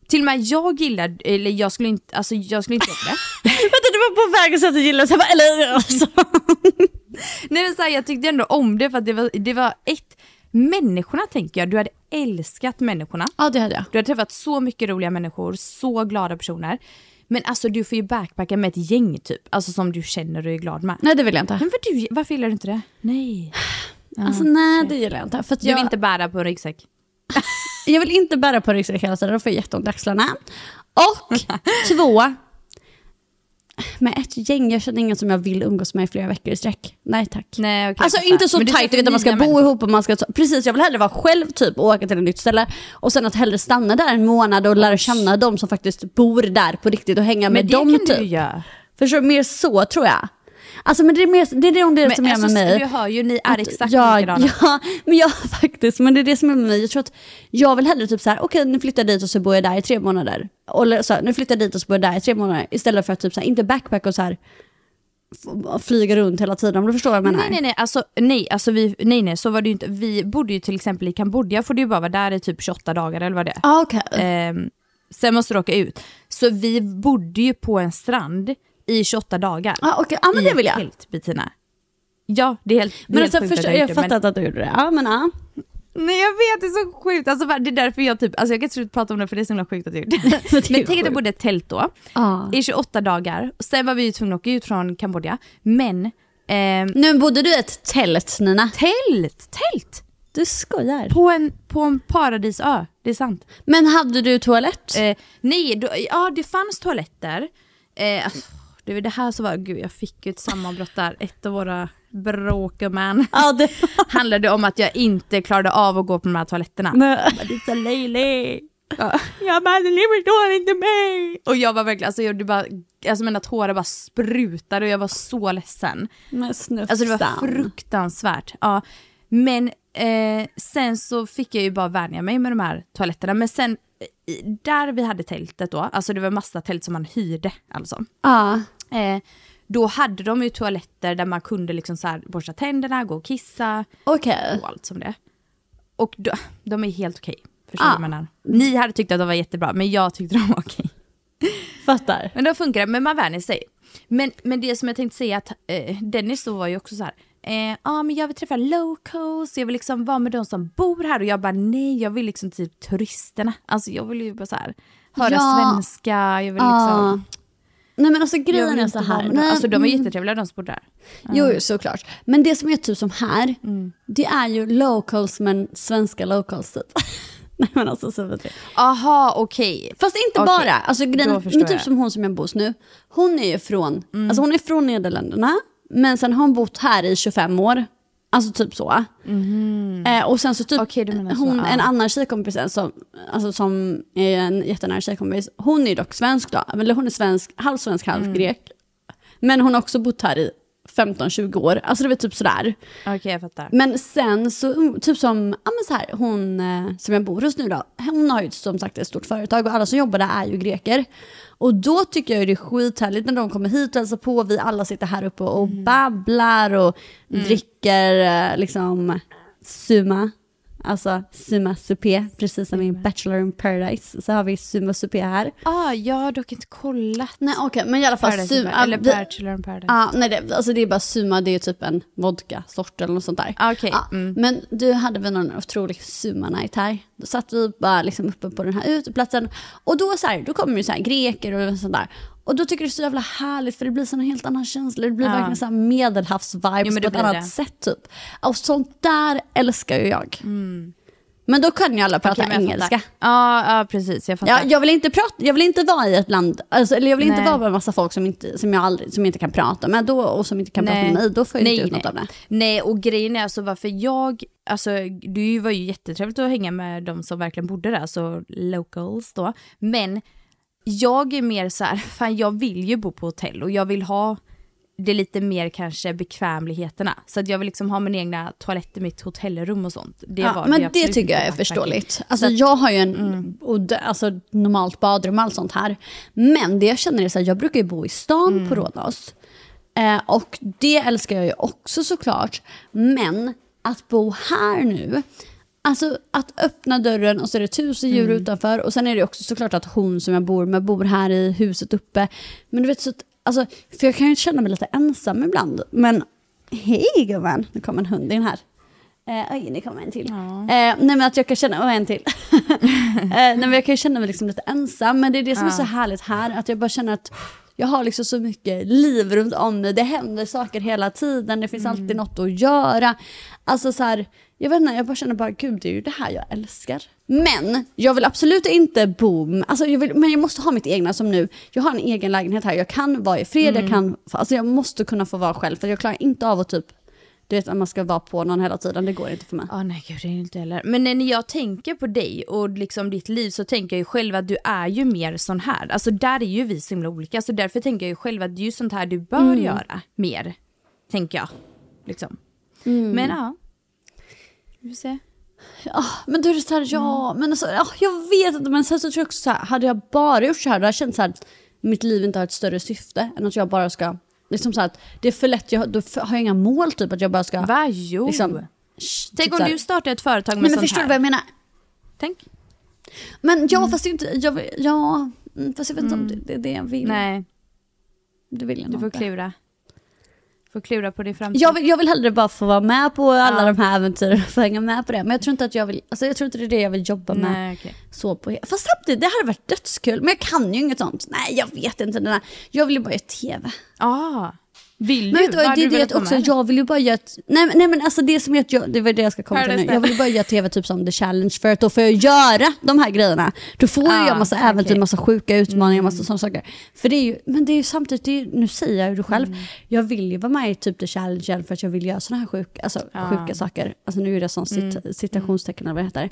till och med jag gillar, eller jag skulle inte, alltså jag skulle inte göra det.
Vänta, du var på väg att säga att du gillar bara, eller alltså.
Nej men så här, jag tyckte ändå om det för att det var, det var ett, människorna tänker jag, du hade älskat människorna.
Ja, det hade jag.
Du har träffat så mycket roliga människor, så glada personer. Men alltså du får ju backpacka med ett gäng typ, alltså som du känner och är glad med.
Nej, det vill jag inte.
Men för du, varför gillar du inte det? Nej.
Alltså nej, det gillar jag inte. För att
Du
jag,
vill inte bära på ryggsäck?
jag vill inte bära på ryggsäck hela tiden, då får jag jätteont i axlarna. Och två, med ett gäng, jag känner ingen som jag vill umgås med i flera veckor i sträck. Nej tack.
Nej, okej,
alltså inte så
Men
tajt, du vet att man ska bo ihop och man ska... Precis, jag vill hellre vara själv typ och åka till ett nytt ställe. Och sen att hellre stanna där en månad och lära känna de som faktiskt bor där på riktigt och hänga med
Men det
dem
kan
typ.
du ju göra.
Förstår du? Mer så tror jag. Alltså men det är, mer, det, är nog det
Men
som är
alltså,
med mig.
du hör ju, ni är exakt
jag,
likadana.
ja, men jag faktiskt, men det är det som är med mig. Jag tror att jag vill hellre typ så här, okej nu flyttar jag dit och så bor jag där i tre månader. Eller så här, nu flyttar jag dit och så bor jag där i tre månader. Istället för att typ så här, inte backpack och så här flyga runt hela tiden om du förstår vad jag menar.
Nej nej nej, alltså, nej, alltså vi, nej nej så var det ju inte. Vi bodde ju till exempel i Kambodja, får du ju bara vara där i typ 28 dagar eller vad det är.
Ah, okej.
Ehm, sen måste du åka ut. Så vi bodde ju på en strand i 28 dagar.
Ah, okej. Ja men
I
det vill jag.
Tält, Bettina. Ja, det är helt, det är
Men
helt
alltså,
att
jag
det,
fattar inte att du gjorde det. Ja men ja.
Nej jag vet, det är så sjukt. Alltså, det är därför jag typ, alltså jag kan inte sluta prata om det för det är så himla sjukt att jag gjort det.
Men
Men tänk att jag bodde i ett tält då,
Ah.
i 28 dagar. Och sen var vi ju tvungna att åka ut från Kambodja. Men, ehm,
Nu bodde du i ett tält Nina.
tält, tält!
Du skojar.
På en, på en paradisö, det är sant.
Men hade du toalett?
Eh, nej, då, ja det fanns toaletter. Eh, alltså, det var det här som var, gud jag fick ju ett sammanbrott där. Ett av våra bråkgumman
ja det...
handlade om att jag inte klarade av att gå på de här toaletterna.
Nej.
bara, det är så löjligt. Ja. Jag bara, ni förstår inte mig. Och jag var verkligen, alltså, jag, det bara, alltså mina tårar bara sprutade och jag var så ledsen.
Men snufsan.
Alltså det var fruktansvärt. Ja. Men eh, sen så fick jag ju bara vänja mig med de här toaletterna. Men sen, där vi hade tältet då, alltså det var massa tält som man hyrde alltså.
Ja.
Eh, då hade de ju toaletter där man kunde liksom så här borsta tänderna, gå och kissa
Okej.
och allt som det. Och de, de är helt okej. Förstår
Ah.
menar? Ni hade tyckt att de var jättebra, men jag tyckte de var okej.
Fattar.
Men då funkar men man vänjer sig. Men, men det som jag tänkte säga att eh, Dennis då var ju också så här. Eh, ah, men jag vill träffa locals, jag vill liksom vara med de som bor här och jag bara nej, jag vill liksom typ turisterna. Alltså jag vill ju bara så här höra
Ja.
svenska, jag vill
Ja.
liksom...
Nej men alltså grejen är så här. Nej,
Alltså de var
mm.
jättetrevliga de som bodde där.
Jo, jo, såklart. Men det som är typ som här,
Mm.
det är ju locals men svenska locals typ. Nej men alltså så vet.
Aha, okej.
Fast inte
Okej,
bara. Alltså, grejen, men typ
jag.
som hon som jag bor hos nu. Hon är ju från, alltså hon är från Nederländerna. Men sen har hon bott här i 25 år. Alltså typ så. Eh, och sen så typ,
du menar så,
hon,
ja.
en annan tjejkompis som, alltså, som är en jättenära tjejkompis. Hon är dock svensk då. Eller hon är svensk, halv svensk, halv
Mm.
grek. Men hon har också bott här i 15-20 år. Alltså det var typ sådär.
Okej, jag fattar.
Men sen så, typ som, ja men så här, hon eh, som jag bor hos nu då, hon har ju som sagt ett stort företag och alla som jobbar där är ju greker. Och då tycker jag det är skithärligt när de kommer hit och hälsar på, vi alla sitter här uppe och babblar och dricker eh, liksom suma. Alltså suma supé, precis som i Bachelor in Paradise så har vi suma supé här.
Ah, jag har dock inte kollat.
Nej okej, men i alla fall
Paradise,
suma.
eller Bachelor in Paradise.
Ja, nej det, alltså det är bara suma, det är typ en vodka-sort eller något sånt där.
Ah, okej,
Ja,
mm.
Men du hade vi någon otrolig suma-night här. Då satt vi bara liksom uppe på den här uteplatsen. Och då, så här, då kommer ju så här greker och sånt där. Och då tycker jag det är så jävla härligt för det blir en helt annan känsla. Det blir
Ja.
verkligen så här medelhavs-vibes
Jo,
på ett annat
det.
sätt typ. Och sånt där älskar ju jag. Men då kan ju alla prata
Mm. Jag
engelska.
Ja, ja, precis. Jag fattar.
Ja, jag, vill inte prata, jag vill inte vara i ett land, alltså, eller jag vill inte
Nej.
vara med en massa folk som, inte, som, jag aldrig, som jag inte kan prata med då, och som inte kan prata med mig. Då får jag
nej,
inte ut
nej.
något av det.
Nej, och grejen är alltså varför jag, alltså det var ju jättetrevligt att hänga med de som verkligen bodde där, alltså locals då. Men jag är mer så här, fan jag vill ju bo på hotell och jag vill ha det lite mer kanske bekvämligheterna. Så att jag vill liksom ha min egna toalett i mitt hotellrum och sånt. Det
Ja,
var
men det
absolut
tycker jag är förståeligt. Alltså,
Så att-
jag har ju en och det, alltså, normalt badrum och allt sånt här. Men det jag känner är så här, jag brukar ju bo i stan på Rhodos. Eh, och det älskar jag ju också såklart. Men att bo här nu, alltså att öppna dörren och så är det tusen djur utanför. Och sen är det också såklart att hon som jag bor med bor här i huset uppe. Men du vet så att, alltså, för jag kan ju känna mig lite ensam ibland. Men hej gumman, nu kommer en hund in här. Eh, oj, det kommer en till. Eh, nej men att jag kan känna, och en till. eh, nej men jag kan ju känna mig liksom lite ensam, men det är det som är så härligt här, att jag bara känner att jag har liksom så mycket liv runt om mig, det händer saker hela tiden, det finns alltid något att göra. Alltså så här, jag vet inte, jag bara känner bara gud det är ju det här jag älskar. Men jag vill absolut inte bo, alltså jag vill, men jag måste ha mitt egna som nu, jag har en egen lägenhet här, jag kan vara i fred, jag kan, alltså jag måste kunna få vara själv för jag klarar inte av att typ du vet att man ska vara på någon hela tiden, det går inte för mig.
Ja, nej gud det är inte heller. Men när jag tänker på dig och liksom ditt liv så tänker jag ju själv att du är ju mer sån här. Alltså där är ju vi så himla olika. Så därför tänker jag ju själv att det är ju sånt här du bör
Mm.
göra mer. Tänker jag. Liksom.
Mm.
Men ja. Vi får se.
Ja, men då är det så här, ja, men alltså, ja, jag vet inte, men sen så tror jag också så här, hade jag bara gjort så här, då hade jag känt så här att mitt liv inte har ett större syfte än att jag bara ska, liksom så att det är för lätt, jag, då har jag inga mål typ att jag bara ska,
Va? Jo.
liksom, sh-
Tänk
typ
om du startar ett företag med
Nej men
sånt
förstår du
här.
vad jag menar?
Tänk.
Men ja, fast det är inte, jag, ja, mm, fast jag vet inte om det, det är det jag vill.
Nej,
Det vill jag
du får
inte.
klura. Får klura på din framtid.
Jag vill, jag vill hellre bara få vara med på alla
Ja.
de här äventyren, få hänga med på det. Men jag tror inte att jag vill, alltså jag tror inte det är det jag vill jobba med.
Nej, okej.
så på Fast samtidigt, det hade varit dödskul. Men jag kan ju inget sånt. Nej, jag vet inte. Den här. Jag vill ju bara göra tv.
Ah. Vill
Men
du?
vet du det är det också, jag vill ju bara göra nej, men- nej men alltså det som jag, det var det jag ska komma till nu. Jag vill ju bara göra tv typ som The Challenge för att då får jag göra de här grejerna. Då får jag
Ah,
göra massa äventyr,
okej.
massa sjuka utmaningar, massa sådana saker. För det är ju, men det är ju samtidigt, är, nu säger jag ju det själv, jag vill ju vara med i typ The Challenge igen för att jag vill göra sådana här sjuka, alltså,
Ah.
sjuka saker. Alltså nu är det sån cit, citationstecken eller vad det heter.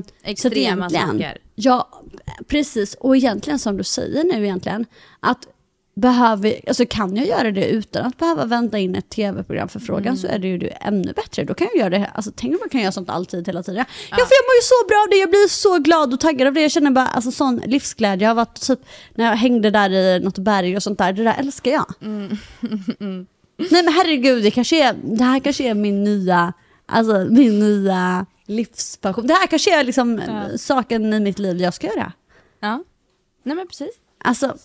Att
Extrema saker.
Ja, precis. Och egentligen som du säger nu egentligen, att behöver, alltså kan jag göra det utan att behöva vänta in ett tv-program för frågan så är det ju ännu bättre. Då kan jag göra det, alltså tänk om man kan göra sånt alltid hela tiden. Ja, för jag mår ju så bra av det, jag blir så glad och taggad av det. Jag känner bara alltså, sån livsglädje. Jag har varit typ, när jag hängde där i något berg och sånt där, det där älskar jag. Nej men herregud, det, kanske är, det här kanske är min nya, alltså min nya livspassion. Det här kanske är liksom saken i mitt liv jag ska göra.
Ja. Nej men precis.
Alltså,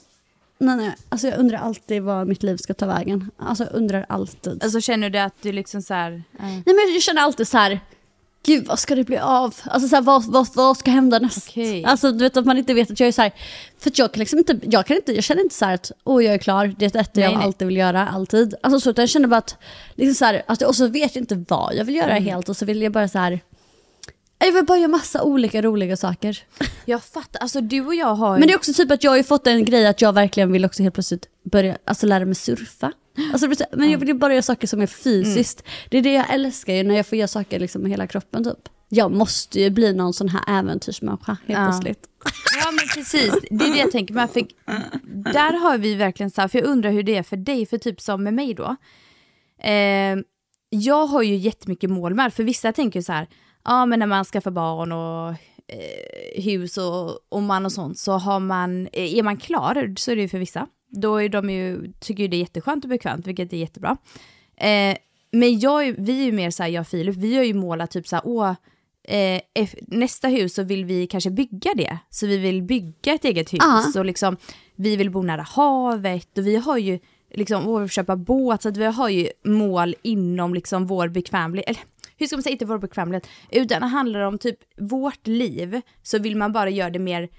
nej, nej. alltså jag undrar alltid var mitt liv ska ta vägen. Alltså jag undrar alltid.
Alltså känner du att du liksom så här, eh,
Nej men jag känner alltid så här. Gud vad ska det bli av? Alltså så här, vad, vad, vad ska hända näst?
Okej.
Alltså du vet att man inte vet att jag är så här. För att jag kan liksom inte, jag kan inte, jag känner inte så här att åh jag är klar, det är detta jag
nej.
alltid vill göra, alltid. Alltså så utan jag känner bara att, liksom så här, alltså, och så vet jag inte vad jag vill göra
Mm.
helt och så vill jag bara så här. Jag vill bara göra massa olika roliga saker.
jag fattar, alltså du och jag har ju...
Men det är också typ att jag har ju fått en grej att jag verkligen vill också helt plötsligt börja alltså lära mig surfa. Alltså, men jag vill ju bara göra saker som är fysiskt. Det är det jag älskar ju när jag får göra saker liksom med hela kroppen typ. Jag måste ju bli någon sån här äventyrsmänniska helt
Ja.
plötsligt.
Ja men precis, det är det jag tänker med. För där har vi verkligen så här, för jag undrar hur det är för dig, för typ som med mig då. Eh, jag har ju jättemycket mål med, för vissa tänker så här, ja men när man skaffar barn och eh, hus och, och man och sånt så har man, eh, är man klar, så är det ju för vissa. Då är de ju, tycker ju det är jätteskönt och bekvämt, vilket är jättebra. Eh, men jag, vi är ju mer så här, jag och Filip, vi har ju målat typ så här, åh, eh, nästa hus så vill vi kanske bygga det. Så vi vill bygga ett eget hus
Ja.
och liksom, vi vill bo nära havet och vi har ju liksom, och köpa båt, så att vi har ju mål inom liksom vår bekvämlighet, eller hur ska man säga, inte vår bekvämlighet, utan det handlar om typ vårt liv, så vill man bara göra det mer,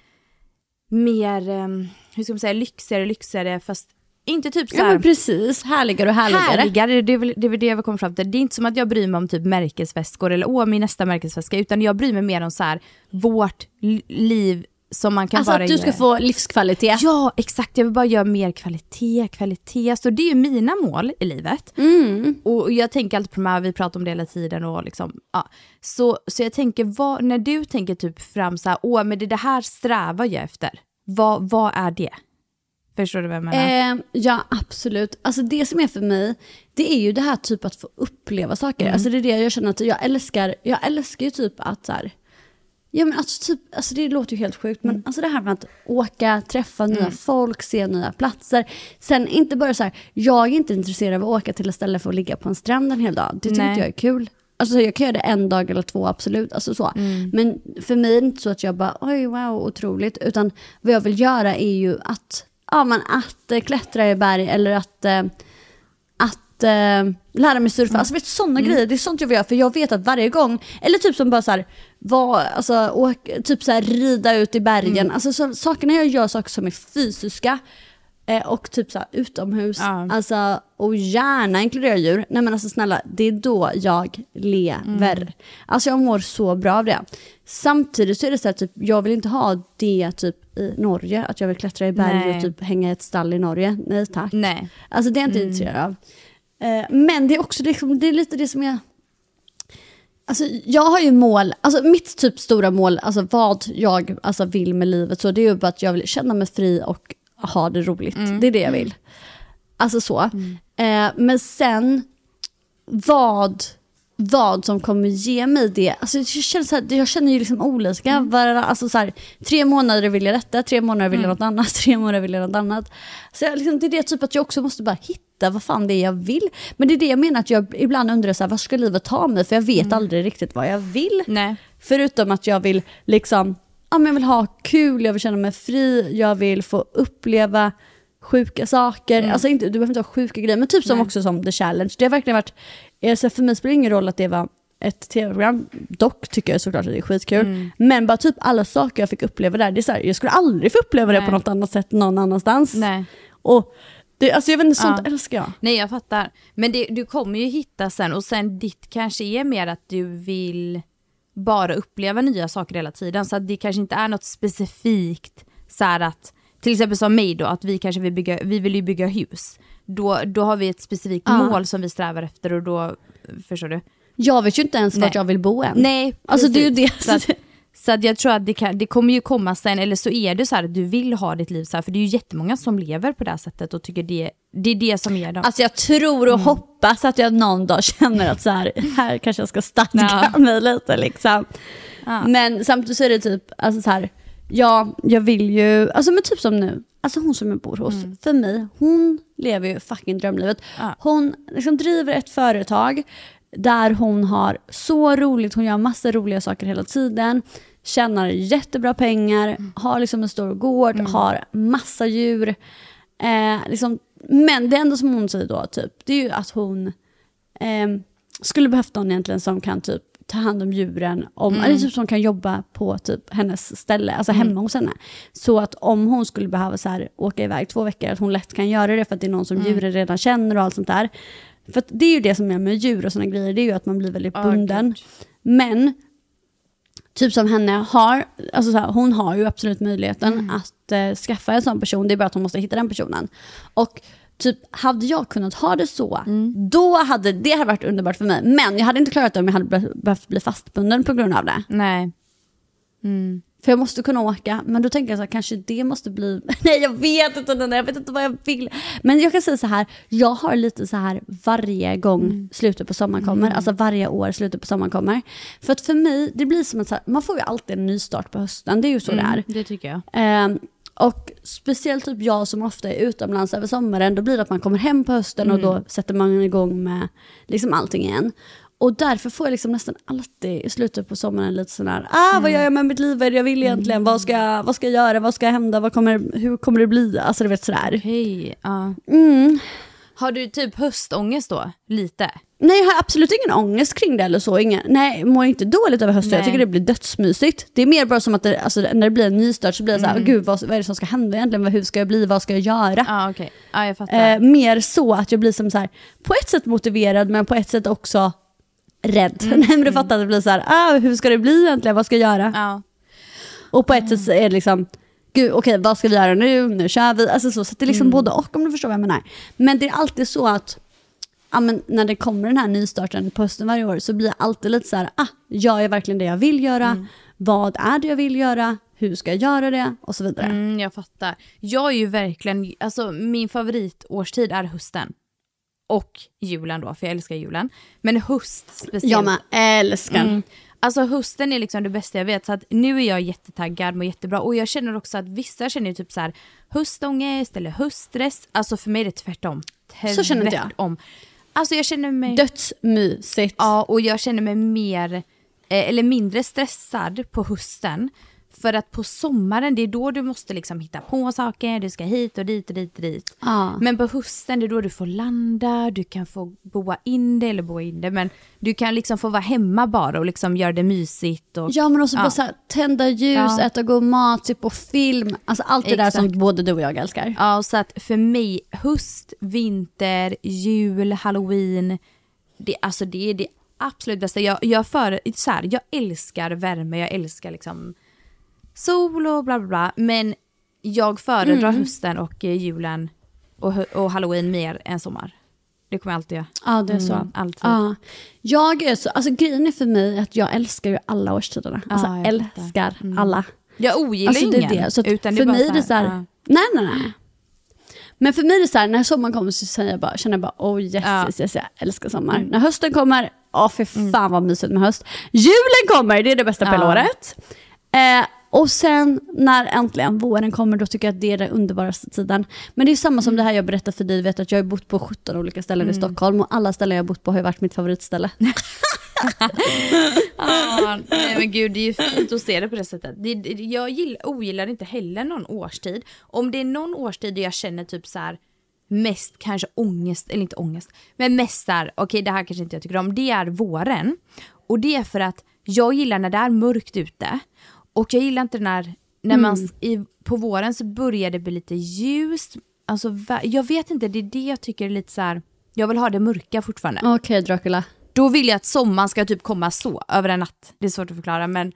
mer, ehm, hur ska man säga, lyxigare, lyxigare, fast inte typ så
Ja
här,
men precis, härligare och härligare.
härligare. Det är, väl, det är väl det jag komma fram till. Det är inte som att jag bryr mig om typ märkesväskor eller åh min nästa märkesväska, utan jag bryr mig mer om så här vårt liv som man kan
Alltså
bara
att du ska
göra.
få livskvalitet.
Ja, exakt. Jag vill bara göra mer kvalitet, kvalitet. Så det är ju mina mål i livet.
Mm.
Och jag tänker alltid på de här, vi pratar om det hela tiden och liksom, ja. Så, så jag tänker, vad, när du tänker typ fram så här, åh men det, det här strävar jag efter. Vad, vad är det? Förstår du vad jag menar?
Eh, ja, absolut. Alltså det som är för mig, det är ju det här typ att få uppleva saker. Alltså det är det jag känner att jag älskar. Jag älskar ju typ att så här, ja men alltså typ, alltså det låter ju helt sjukt, men alltså det här med att åka, träffa nya folk, se nya platser. Sen inte bara så här, jag är inte intresserad av att åka till ett ställe för att ligga på en strand en hel dag. Det tycker inte jag är kul. Alltså jag kan göra det en dag eller två, absolut. Alltså så. Men för mig är det inte så att jag bara, oj wow, otroligt. Utan vad jag vill göra är ju att, ja, men att eh, klättra i berg eller att, eh, att eh, lära mig surfa. Alltså vet, sådana grejer, det är sånt jag vill göra. För jag vet att varje gång, eller typ som bara så här, var, alltså, åk, typ så här, rida ut i bergen. Alltså så, sakerna jag gör, saker som är fysiska. Eh, och typ så här, utomhus.
Ja.
Alltså, och gärna inkludera djur. Nej men alltså snälla, det är då jag lever. Alltså jag mår så bra av det. Samtidigt så är det så här, typ, jag vill inte ha det typ i Norge, att jag vill klättra i berg
Nej.
och typ hänga i ett stall i Norge. Nej tack.
Nej.
Alltså det är jag inte intresserad av. Eh, men det är också liksom, det är lite det som jag... Alltså jag har ju mål, alltså mitt typ stora mål, alltså vad jag alltså, vill med livet, så det är ju bara att jag vill känna mig fri och ha det roligt. Det är det jag vill. Alltså så. Eh, men sen, vad, vad som kommer ge mig det. Alltså jag, känner så här, jag känner ju liksom olika. Var, alltså så här, tre månader vill jag detta, tre månader vill jag något annat, tre månader vill jag något annat. Så jag, liksom, det är det typ att jag också måste bara hitta vad fan det är jag vill. Men det är det jag menar att jag ibland undrar så här, vad ska livet ta mig? För jag vet aldrig riktigt vad jag vill.
Nej.
Förutom att jag vill liksom, ja men jag vill ha kul, jag vill känna mig fri, jag vill få uppleva sjuka saker. Alltså inte, du behöver inte ha sjuka grejer, men typ som också som The Challenge. Det har verkligen varit, alltså för mig spelar det ingen roll att det var ett tv-program. Dock tycker jag såklart att det är skitkul. Men bara typ alla saker jag fick uppleva där, det är så här, jag skulle aldrig få uppleva det
Nej.
på något annat sätt någon annanstans.
Nej.
Och det, alltså jag vet inte, sånt
Ja.
älskar jag.
Nej jag fattar. Men det, du kommer ju hitta sen och sen ditt kanske är mer att du vill bara uppleva nya saker hela tiden. Så det kanske inte är något specifikt så här att, till exempel som mig då, att vi kanske vill bygga, vi vill ju bygga hus. Då, då har vi ett specifikt
Ja.
mål som vi strävar efter och då, förstår du?
Jag vet ju inte ens
Nej.
vart jag vill bo än.
Nej,
Alltså det är ju
precis.
det.
Så att, Så att jag tror att det, kan, det kommer ju komma sen, eller så är det så här att du vill ha ditt liv så här, för det är ju jättemånga som lever på det här sättet och tycker det, det är det som ger dem.
Alltså jag tror och hoppas att jag någon dag känner att så här, här kanske jag ska stadga
Ja.
mig lite liksom.
Ja.
Men samtidigt så är det typ, alltså så här, ja, jag vill ju, alltså men typ som nu, alltså hon som jag bor hos, för mig, hon lever ju fucking drömlivet.
Ja.
Hon liksom driver ett företag där hon har så roligt, hon gör massa roliga saker hela tiden, tjänar jättebra pengar, har liksom en stor gård, har massa djur. Eh, liksom, men det enda som hon säger då, typ, det är ju att hon eh, skulle behövt någon egentligen som kan typ ta hand om djuren, om, eller typ som kan jobba på typ hennes ställe, alltså hemma hos henne. Så att om hon skulle behöva så här, åka iväg två veckor, att hon lätt kan göra det för att det är någon som djuren redan känner och allt sånt där. För det är ju det som är med djur och sådana grejer, det är ju att man blir väldigt bunden.
gud.
Men typ som henne har, alltså så här, hon har ju absolut möjligheten att eh, skaffa en sån person, det är bara att hon måste hitta den personen. Och typ hade jag kunnat ha det så, då hade det hade varit underbart för mig. Men jag hade inte klarat det om jag hade be- behövt bli fastbunden på grund av det.
Nej.
För jag måste kunna åka, men då tänker jag så här, kanske det måste bli... Nej jag vet inte, jag vet inte vad jag vill. Men jag kan säga så här, jag har lite så här varje gång slutet på sommaren kommer, alltså varje år slutet på sommaren kommer. För att för mig, det blir som att så här, man får ju alltid en nystart på hösten, det är ju så det är.
Det tycker jag.
Ehm, och speciellt typ jag som ofta är utomlands över sommaren, då blir det att man kommer hem på hösten och då sätter man igång med liksom allting igen. Och därför får jag liksom nästan alltid i slutet på sommaren lite sån här, ah vad gör jag med mitt liv, vad är det jag vill egentligen, vad, ska, jag- vad ska jag göra, vad ska hända, vad kommer, hur kommer det bli, alltså du vet sådär.
Hej. Ja.
Mm.
Har du typ höstångest då? Lite?
Nej jag har absolut ingen ångest kring det eller så, ingen, nej jag mår inte dåligt över hösten, jag
Nej.
tycker det blir dödsmysigt. Det är mer bara som att det, alltså, när det blir en nystart så blir det så här, gud vad, vad är det som ska hända egentligen, hur ska jag bli, vad ska jag göra?
Ja okej. Ja jag fattar.
Eh, mer så att jag blir som så här, på ett sätt motiverad men på ett sätt också rädd. Nej men du fattar att det blir så här, ah, hur ska det bli egentligen, vad ska jag göra?
ja.
Och på ett sätt så är det liksom, gud okej vad ska vi göra nu, nu kör vi. Alltså så, så det är liksom både och om du förstår vad jag menar. Men det är alltid så att ja, men när det kommer den här nystarten på hösten varje år så blir jag alltid lite så här, ah, gör jag verkligen det jag vill göra? Vad är det jag vill göra? Hur ska jag göra det? Och så vidare.
Mm, jag fattar. Jag är ju verkligen, alltså min favoritårstid är hösten. Och julen då, för jag älskar julen. Men höst speciellt.
Jag med, älskar.
Mm. Alltså hösten är liksom det bästa jag vet. Så att nu är jag jättetaggad, mår jättebra. Och jag känner också att vissa känner typ så här höstångest eller höststress. Alltså för mig är det tvärtom.
Så känner inte jag.
Alltså jag känner mig...
Dödsmysigt.
Ja, och jag känner mig mer, eh, eller mindre stressad på hösten. För att på sommaren, det är då du måste liksom hitta på saker, du ska hit och dit och dit och dit.
Ja.
Men på hösten, det är då du får landa, du kan få boa in det, eller boa in det, men du kan liksom få vara hemma bara och liksom göra det mysigt. Och,
Ja men också
Ja.
bara så här, tända ljus,
Ja.
äta god mat, se på film. Alltså allt det där
Exakt.
som både du och jag älskar.
Ja, så att för mig, höst, vinter, jul, halloween, det, alltså det är det absolut bästa. Jag, jag, för, så här, jag älskar värme, jag älskar liksom sol och bla bla bla. Men jag föredrar hösten och eh, julen och, och halloween mer än sommar. Det kommer jag alltid göra.
Ja det är så.
Mm, alltid.
Ja. Jag är så, alltså grejen är för mig att jag älskar ju alla årstiderna. Alltså
Ja, jag
älskar.
Mm.
alla.
Jag ogillar
Alltså det är
ingen.
det. Så
utan
för mig är det så här,
ja.
nej nej nej. Men för mig är det så här, när sommaren kommer så säger jag bara, känner jag bara, oh yes,
Ja. Mm.
yes, yes, jag älskar sommar. När hösten kommer, åh för fan vad mysigt med höst. Julen kommer, det är det bästa på hela året. Eh, och sen när äntligen våren kommer, då tycker jag att det är den underbaraste tiden. Men det är samma som det här jag berättade för dig, vet att jag har bott på 17 olika ställen
Mm.
i Stockholm och alla ställen jag har bott på har ju varit mitt favoritställe.
Ja, nej men gud det är ju fint att se det på det sättet. Det, det, jag gill, ogillar inte heller någon årstid. Om det är någon årstid jag känner typ så här mest kanske ångest, eller inte ångest, men mest där, okej det här kanske inte jag tycker om, det är våren. Och det är för att jag gillar när det är mörkt ute och jag gillar inte när, när man s- i, på våren så börjar det bli lite ljust. Alltså jag vet inte, det är det jag tycker är lite så här. jag vill ha det mörka fortfarande.
Okej Dracula.
Då vill jag att sommaren ska typ komma så, över en natt. Det är svårt att förklara men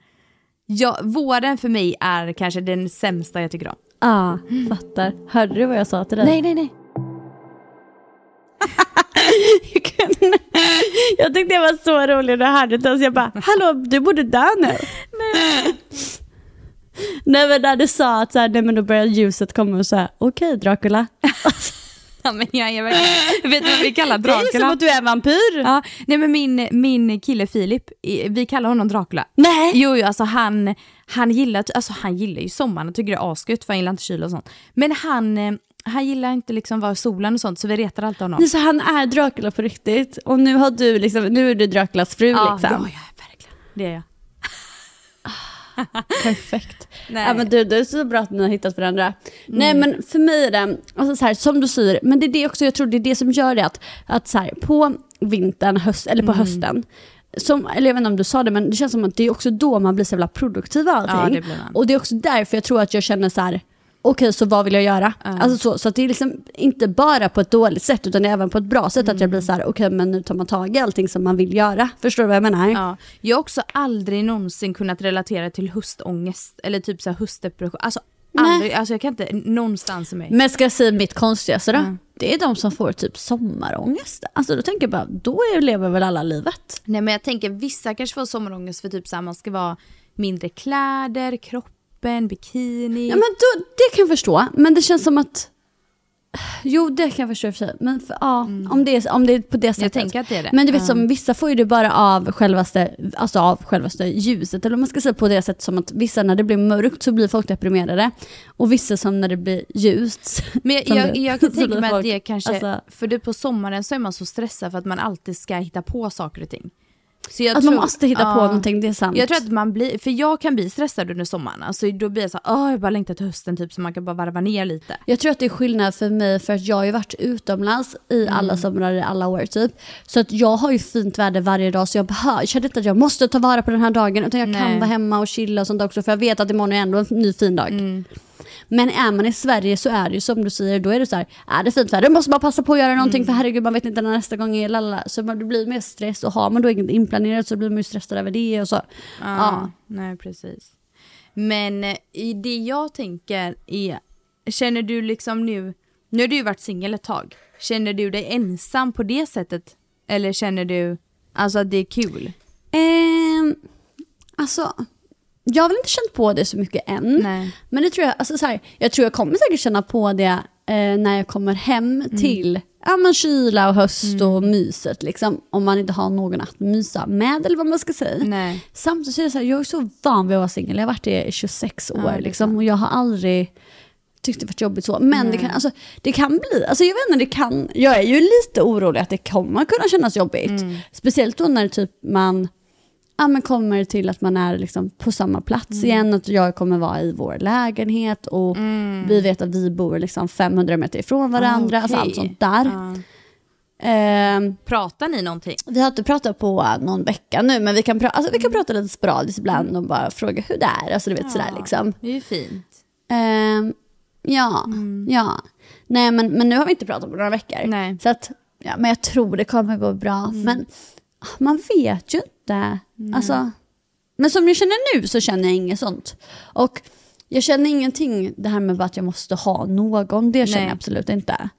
ja, våren för mig är kanske den sämsta jag tycker om.
Ja, ah, fattar. Hörde du vad jag sa till dig?
Nej, nej, nej.
jag tyckte det var så roligt när jag hörde det. Så jag bara, hallå du borde dö nu.
Nej
Nej men när du sa att så här, nej men då börjar ljuset komma och säga okej Dracula.
Ja, men jag är verkligen, vet du vad vi kallar
Det är som
Dracula?
att du är vampyr.
Ja, nej men min, min kille Filip, vi kallar honom Dracula.
Nej.
Jo, jo alltså han, han, gillar, alltså han gillar ju sommaren och tycker det är asgött för han gillar inte kyla och sånt. Men han, eh, han gillar inte liksom vara solen och sånt så vi retar alltid honom.
Så han är Dracula på riktigt och nu har du liksom, nu är du Draculas fru
ja,
liksom.
ja, ja, verkligen. Det är jag.
Perfekt.
Nej.
Ja, men du, det är så bra att ni har hittat varandra. Nej men för mig är det, alltså så här, som du säger, men det är det också, jag tror det är det som gör det att, att så här, på vintern, höst, eller på hösten, som, eller jag vet inte om du sa det, men det känns som att det är också då man blir så jävla produktiv och allting.
Ja, det.
Och det är också därför jag tror att jag känner så här. Okej så vad vill jag göra? Alltså så, så det är liksom inte bara på ett dåligt sätt utan även på ett bra sätt att jag blir så här: okej men nu tar man tag i allting som man vill göra. Förstår du vad jag menar?
Ja, jag har också aldrig någonsin kunnat relatera till höstångest eller typ så här höstdepression. Alltså,
Nej.
aldrig, alltså jag kan inte någonstans i mig.
Men ska jag säga mitt konstigaste då? Det är de som får typ sommarångest. Alltså då tänker jag bara, då lever väl alla livet?
Nej men jag tänker vissa kanske får sommarångest för typ så här, man ska vara mindre kläder, kroppen, bikini.
Ja men då, det kan jag förstå, men det känns som att Jo det kan jag förstå i och för sig, men för, ja, om, det är, om det är på det sättet.
tänker att det är det.
Men du vet som vissa får ju det bara av självaste, alltså av självaste ljuset, eller om man ska säga på det sättet som att vissa när det blir mörkt så blir folk deprimerade. Och vissa som när det blir ljust.
Men jag, jag, jag kan tänka mig att det kanske,
alltså-
för du på sommaren så är man så stressad för att man alltid ska hitta på saker och ting. Så jag
Att man måste hitta på
ja.
någonting, det är sant.
Jag tror att man blir, för jag kan bli stressad under sommaren, alltså då blir jag så åh jag bara längtar till hösten typ så man kan bara varva ner lite.
Jag tror att det är skillnad för mig för att jag har ju varit utomlands i
Mm.
alla somrar i alla år typ. Så att jag har ju fint väder varje dag så jag, behör, jag känner inte att jag måste ta vara på den här dagen utan jag kan
Nej.
vara hemma och chilla och sånt också för jag vet att imorgon är ändå en ny fin dag.
Mm.
Men är man i Sverige så är det ju som du säger, då är det så här, är det fint väder, då måste man passa på att göra någonting
Mm.
för herregud man vet inte när nästa gång är, lalala. Så man, det blir mer stress och har man då inget inplanerat så blir man ju stressad över det och så. Ja.
Nej precis. Men eh, i det jag tänker är, känner du liksom nu, nu har du ju varit singel ett tag, känner du dig ensam på det sättet? Eller känner du alltså att det är kul?
Ehm, alltså, jag har väl inte känt på det så mycket än.
Nej.
Men det tror jag, alltså så här, jag tror jag kommer säkert känna på det eh, när jag kommer hem
Mm.
till ja, men kyla och höst och myset. Liksom, om man inte har någon att mysa med eller vad man ska säga.
Nej.
Samtidigt så är det så här, jag är så van vid att vara singel. Jag har varit det i 26 år
är
liksom, och jag har aldrig tyckt det varit jobbigt så. Men det kan, alltså, det kan bli, alltså jag vet inte, det kan, jag är ju lite orolig att det kommer kunna kännas jobbigt.
Mm.
Speciellt då när typ man ja, men kommer till att man är liksom på samma plats
Mm.
igen, att jag kommer vara i vår lägenhet och vi vet att vi bor liksom 500 meter ifrån varandra,
Ah,
alltså allt sånt där.
Ja.
Ehm,
Pratar ni någonting?
vi har inte pratat på någon vecka nu, men vi kan, pra- alltså, vi kan prata lite sporadiskt ibland och bara fråga hur det är. Alltså, du vet, sådär, liksom.
Det är ju fint.
Ehm, ja, ja. Nej, men, men nu har vi inte pratat på några veckor.
Nej.
Så att, ja, men jag tror det kommer gå bra. Men man vet ju inte. Alltså, men som jag känner nu så känner jag inget sånt. Och jag känner ingenting, det här med att jag måste ha någon, det känner
Nej.
jag absolut inte.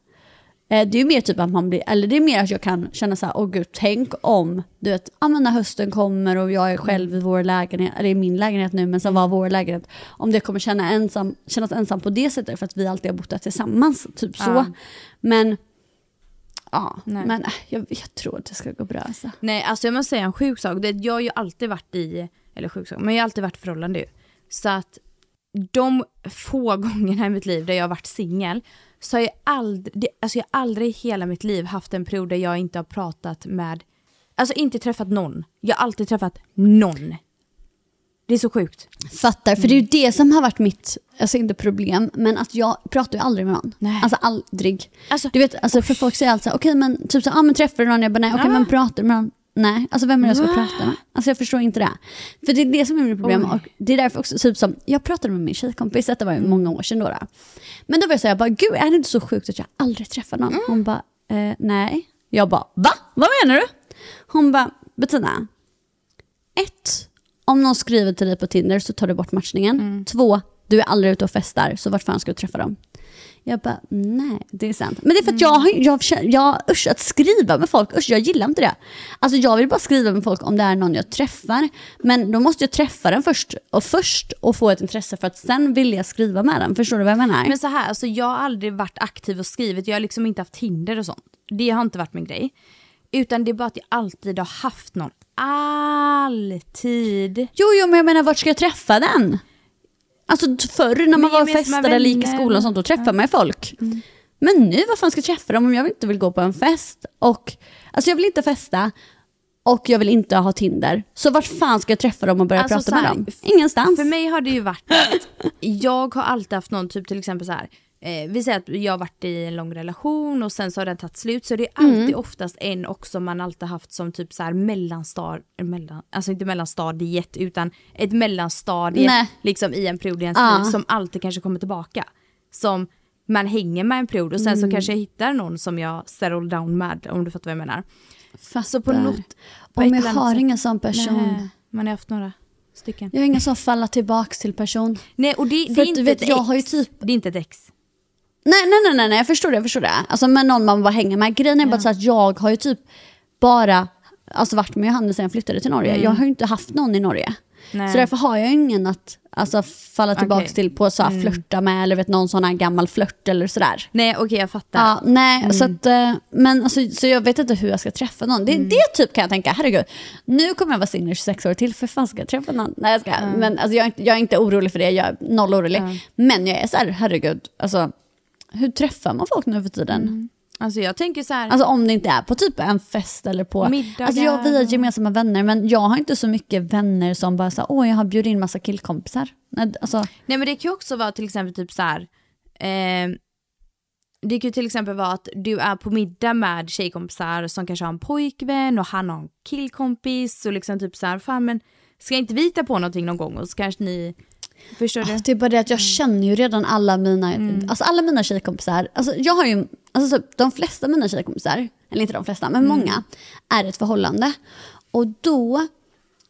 Eh, Det är mer typ att man blir, eller det är mer att jag kan känna så här, åh gud, tänk om, du vet, ja men när hösten kommer och jag är själv i vår lägenhet, eller i min lägenhet nu, men sen var vår lägenhet, om det kommer känna ensam, kännas ensam på det sättet för att vi alltid har bott där tillsammans, typ så.
Ja.
Men, ja,
Nej.
men äh, jag, jag tror att det ska gå bra alltså.
Nej, alltså jag måste säga en sjuk sak. Det, jag har ju alltid varit i, eller sjuk sak, men jag har alltid varit i förhållande ju. Så att de få gångerna i mitt liv där jag har varit singel så har jag aldrig, alltså jag har aldrig i hela mitt liv haft en period där jag inte har pratat med, alltså inte träffat någon. Jag har alltid träffat någon. Det är så sjukt.
Fattar, för det är ju det som har varit mitt, alltså inte problem, men att jag pratar ju aldrig med någon.
Nej.
Alltså aldrig.
Alltså,
du vet, alltså, för folk säger alltid så okej men typ så, ah, men träffar du någon? Jag bara nej, okej
Ja.
men pratar du med någon? Nej, alltså vem är det jag ska prata med? Alltså jag förstår inte det. För det är det som är mitt problem.
Oj.
Och det är därför också, typ som, jag pratade med min tjejkompis, detta var ju många år sedan då. då. Men då var jag såhär, bara, gud är det inte så sjukt att jag aldrig träffar någon? Hon bara, eh, nej. Jag bara, va? Vad menar du? Hon bara, Bettina, ett, om någon skriver till dig på Tinder så tar du bort matchningen. Två, du är aldrig ute och festar, så vart fan ska du träffa dem? Jag bara, nej, det är sant. Men det är för att jag, har- jag, jag, jag, usch, att skriva med folk, usch, jag gillar inte det. Alltså jag vill bara skriva med folk om det är någon jag träffar. Men då måste jag träffa den först och först och få ett intresse för att sen vilja skriva med den. Förstår du vad jag menar?
Men så här, alltså jag har aldrig varit aktiv och skrivit, jag har liksom inte haft Tinder och sånt. Det har inte varit min grej. Utan det är bara att jag alltid har haft någon. Alltid.
Jo, jo, men jag menar vart ska jag träffa den? Alltså förr när man
Men
var
gemensamma
festade eller gick i skolan och sånt, då träffade man ju folk. Men nu, vad fan ska jag träffa dem om jag inte vill gå på en fest? Och, alltså jag vill inte festa och jag vill inte ha Tinder. Så vart fan ska jag träffa dem och börja
Alltså,
prata
här,
med dem? Ingenstans.
För mig har det ju varit att jag har alltid haft någon typ till exempel så här. Eh, vi säger att jag har varit i en lång relation och sen så har den tagit slut så det är alltid
Mm.
oftast en också man alltid haft som typ så här mellanstad, mellan, alltså inte mellanstadiet utan ett mellanstadie
Nej.
liksom i en period i ens
Ja.
liv som alltid kanske kommer tillbaka. Som man hänger med en period och sen
Mm.
så kanske jag hittar någon som jag settle down med om du fattar vad jag menar.
Fattar.
Så på något... på
Om jag har ingen sån person.
Nej, man har haft några stycken.
Jag har ingen sån falla tillbaks till person.
Nej och det, det är inte
vet,
ett
jag
ex.
har ju typ-
Det är inte ett ex.
Nej, nej, nej, nej, jag förstår det, jag förstår det. Alltså med någon man bara hänger med. Grejen är bara så att jag har ju typ bara alltså, varit med Johannes sen jag flyttade till Norge. Jag har ju inte haft någon i Norge.
Nej.
Så därför har jag ingen att alltså, falla tillbaka
Okej.
till på så här, flörta med eller vet, någon sån här gammal flört eller sådär.
Nej okej jag fattar.
Ja, nej, så, att, eh, men, alltså, så jag vet inte hur jag ska träffa någon. Det, det typ kan jag tänka, herregud, nu kommer jag vara singel i 26 år till, för fan ska jag träffa någon? Nej jag ska, men alltså, jag, är inte- jag är inte orolig för det, jag är noll orolig. Men jag är så här, herregud, alltså, hur träffar man folk nu för tiden?
Alltså jag tänker så här.
Alltså om det inte är på typ en fest eller på...
Middagar.
Alltså jag vi har gemensamma vänner men jag har inte så mycket vänner som bara så här, åh jag har bjudit in massa killkompisar. Nej, alltså,
Nej men det kan ju också vara till exempel typ så här. Eh, det kan ju till exempel vara att du är på middag med tjejkompisar som kanske har en pojkvän och han har en killkompis och liksom typ så här, fan men ska inte vi hitta på någonting någon gång och så kanske ni, förstår du?
Det är bara det att jag känner ju redan alla mina, alltså alla mina tjejkompisar. Alltså jag har ju, alltså typ, de flesta mina tjejkompisar, eller inte de flesta, men många, är ett förhållande. Och då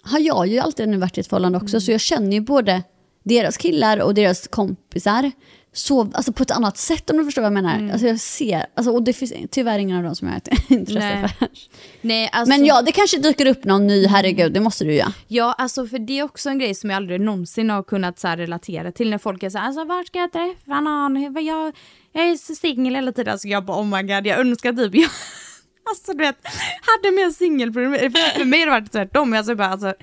har jag ju alltid nu varit i ett förhållande också, så jag känner ju både deras killar och deras kompisar så, alltså på ett annat sätt om du förstår vad jag menar. Alltså jag ser, alltså, och det finns tyvärr ingen av dem som jag har ett intresse
Nej.
för.
Nej alltså.
Men ja, det kanske dyker upp någon ny, herregud, det måste du ju.
Ja, alltså för det är också en grej som jag aldrig någonsin har kunnat så relatera till när folk är så här, alltså vart ska jag träffa någon? Jag, jag är så singel hela tiden. Alltså jag bara oh my god, jag önskar typ jag Alltså du vet, hade mer singelproblem. För för mig har det varit tvärtom. Alltså, bara, alltså,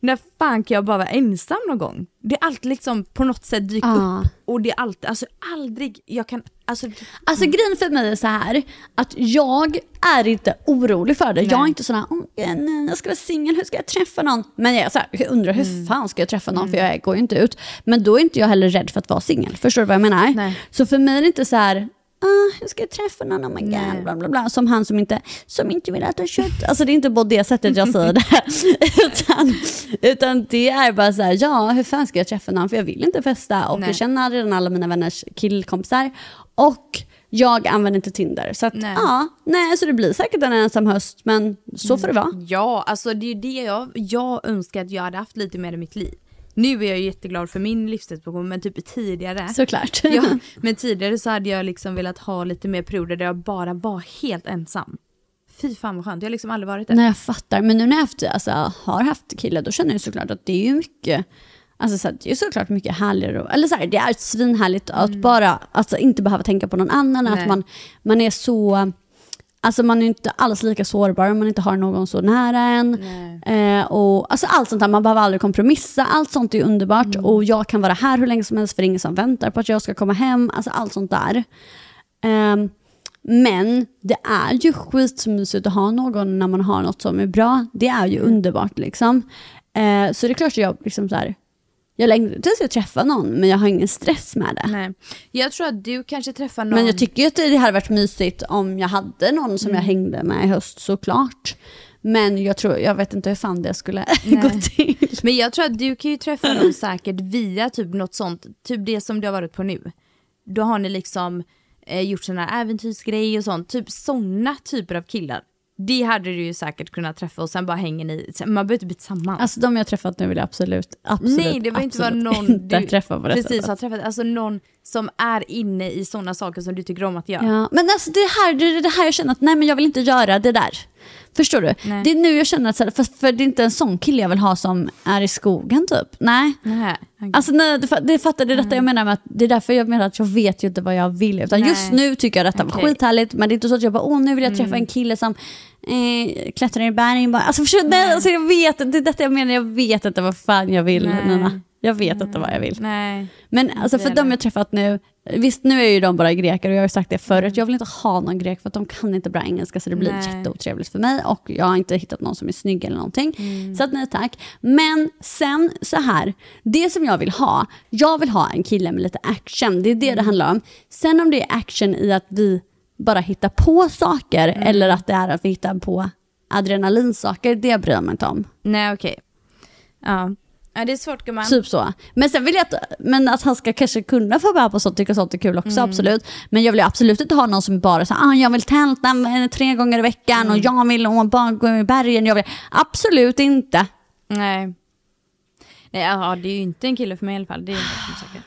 när fan kan jag bara vara ensam någon gång? Det är alltid liksom på något sätt dykt
Ah.
upp. Och det är alltid, alltså aldrig, jag kan, alltså
Alltså grejen för mig är så här att jag är inte orolig för det. Jag är inte sån här, "Åh, nej, jag ska vara singel, hur ska jag träffa någon? Men jag, så här, jag undrar hur
Mm.
fan ska jag träffa någon för jag går ju inte ut. Men då är inte jag heller rädd för att vara singel. Förstår du vad jag menar?
Nej.
Så för mig är det inte så här, ah, hur ska jag träffa någon, oh my god, bla bla bla. Som han som inte, som inte vill äta kött. Alltså det är inte på det sättet jag säger det. utan, utan det är bara så här, ja hur fan ska jag träffa någon? För jag vill inte festa och
Nej.
jag känner redan alla mina vänners killkompisar. Och jag använder inte Tinder. Så att,
Nej.
ja, nej, så det blir säkert en ensam höst, men så får det vara.
Ja, alltså det är det jag, jag önskar att jag hade haft lite mer i mitt liv. Nu är jag jätteglad för min livssituation men typ tidigare.
Såklart.
ja, men tidigare så hade jag liksom velat ha lite mer perioder där jag bara var helt ensam. Fy fan vad skönt, jag har liksom aldrig varit det.
Nej, jag fattar. Men nu när jag haft, alltså, har haft kille, då känner jag såklart att det är ju mycket Alltså så här, det är såklart mycket härligare, eller så här, det är svinhärligt att bara alltså, inte behöva tänka på någon annan, att
Nej.
man, man är så, alltså man är inte alls lika sårbar om man inte har någon så nära en. Eh, och, alltså allt sånt där, man behöver aldrig kompromissa, allt sånt är underbart och jag kan vara här hur länge som helst för ingen som väntar på att jag ska komma hem, alltså allt sånt där. Ehm, men det är ju skitmysigt att ha någon när man har något som är bra. Det är ju underbart liksom. Eh, så det är klart att jag liksom så här, jag längtar tills jag träffar någon men jag har ingen stress med det.
Nej. Jag tror att du kanske träffar någon...
Men jag tycker ju att det hade varit mysigt om jag hade någon som jag hängde med i höst såklart. Men jag tror, jag vet inte hur fan det skulle gå till.
Men jag tror att du kan ju träffa någon säkert via typ något sånt, typ det som du har varit på nu. Då har ni liksom eh, gjort sådana här äventyrsgrejer och sånt, typ sådana typer av killar. Det hade du ju säkert kunnat träffa och sen bara hänger ni, man behöver inte bli tillsammans.
Alltså de jag träffat nu vill jag absolut, absolut,
Nej det var inte vara någon
inte
du
träffa på det
precis
sättet.
har träffat, alltså någon som är inne i sådana saker som du tycker om att göra.
Ja. Men alltså det här, det det här jag känner att nej men jag vill inte göra det där. Förstår du?
Nej.
Det är nu jag känner att, så här, för, för det är inte en sån kille jag vill ha som är i skogen typ. Nej.
Nej, okej.
Alltså nej, det, det fattar det är detta jag menar med att det är därför jag menar att jag vet ju inte vad jag vill. Utan
Nej.
just nu tycker jag detta var
Okej. Mm.
skithärligt men det är inte så att jag bara åh nu vill jag träffa en kille som eh, klättrar i bergen. Bara, alltså, förstår, nej, alltså jag vet det är detta jag menar, jag vet inte vad fan jag vill
Nej.
Nina. Jag vet inte vad jag vill.
Nej.
Men alltså för
det
de jag träffat nu, visst nu är ju de bara greker och jag har ju sagt det förut, jag vill inte ha någon grek för att de kan inte bra engelska så det blir
Nej.
jätteotrevligt för mig och jag har inte hittat någon som är snygg eller någonting.
Mm.
Så att nej tack. Men sen så här, det som jag vill ha, jag vill ha en kille med lite action, det är det det
Mm.
handlar om. Sen om det är action i att vi bara hittar på saker
Mm.
eller att det är att vi hittar på adrenalinsaker, det bryr jag mig inte om.
Nej okej. Ja. Ja, det är svårt gumman.
Typ så. Men sen vill jag att, men att han ska kanske kunna få bära på sånt, tycka sånt är kul också,
Mm.
absolut. Men jag vill absolut inte ha någon som bara säger ah, jag vill tälta tre gånger i veckan
Mm.
och jag vill åh, bara gå i bergen. Jag vill. Absolut inte.
Nej. Nej, ja, det är ju inte en kille för mig i alla fall. Det är sagt.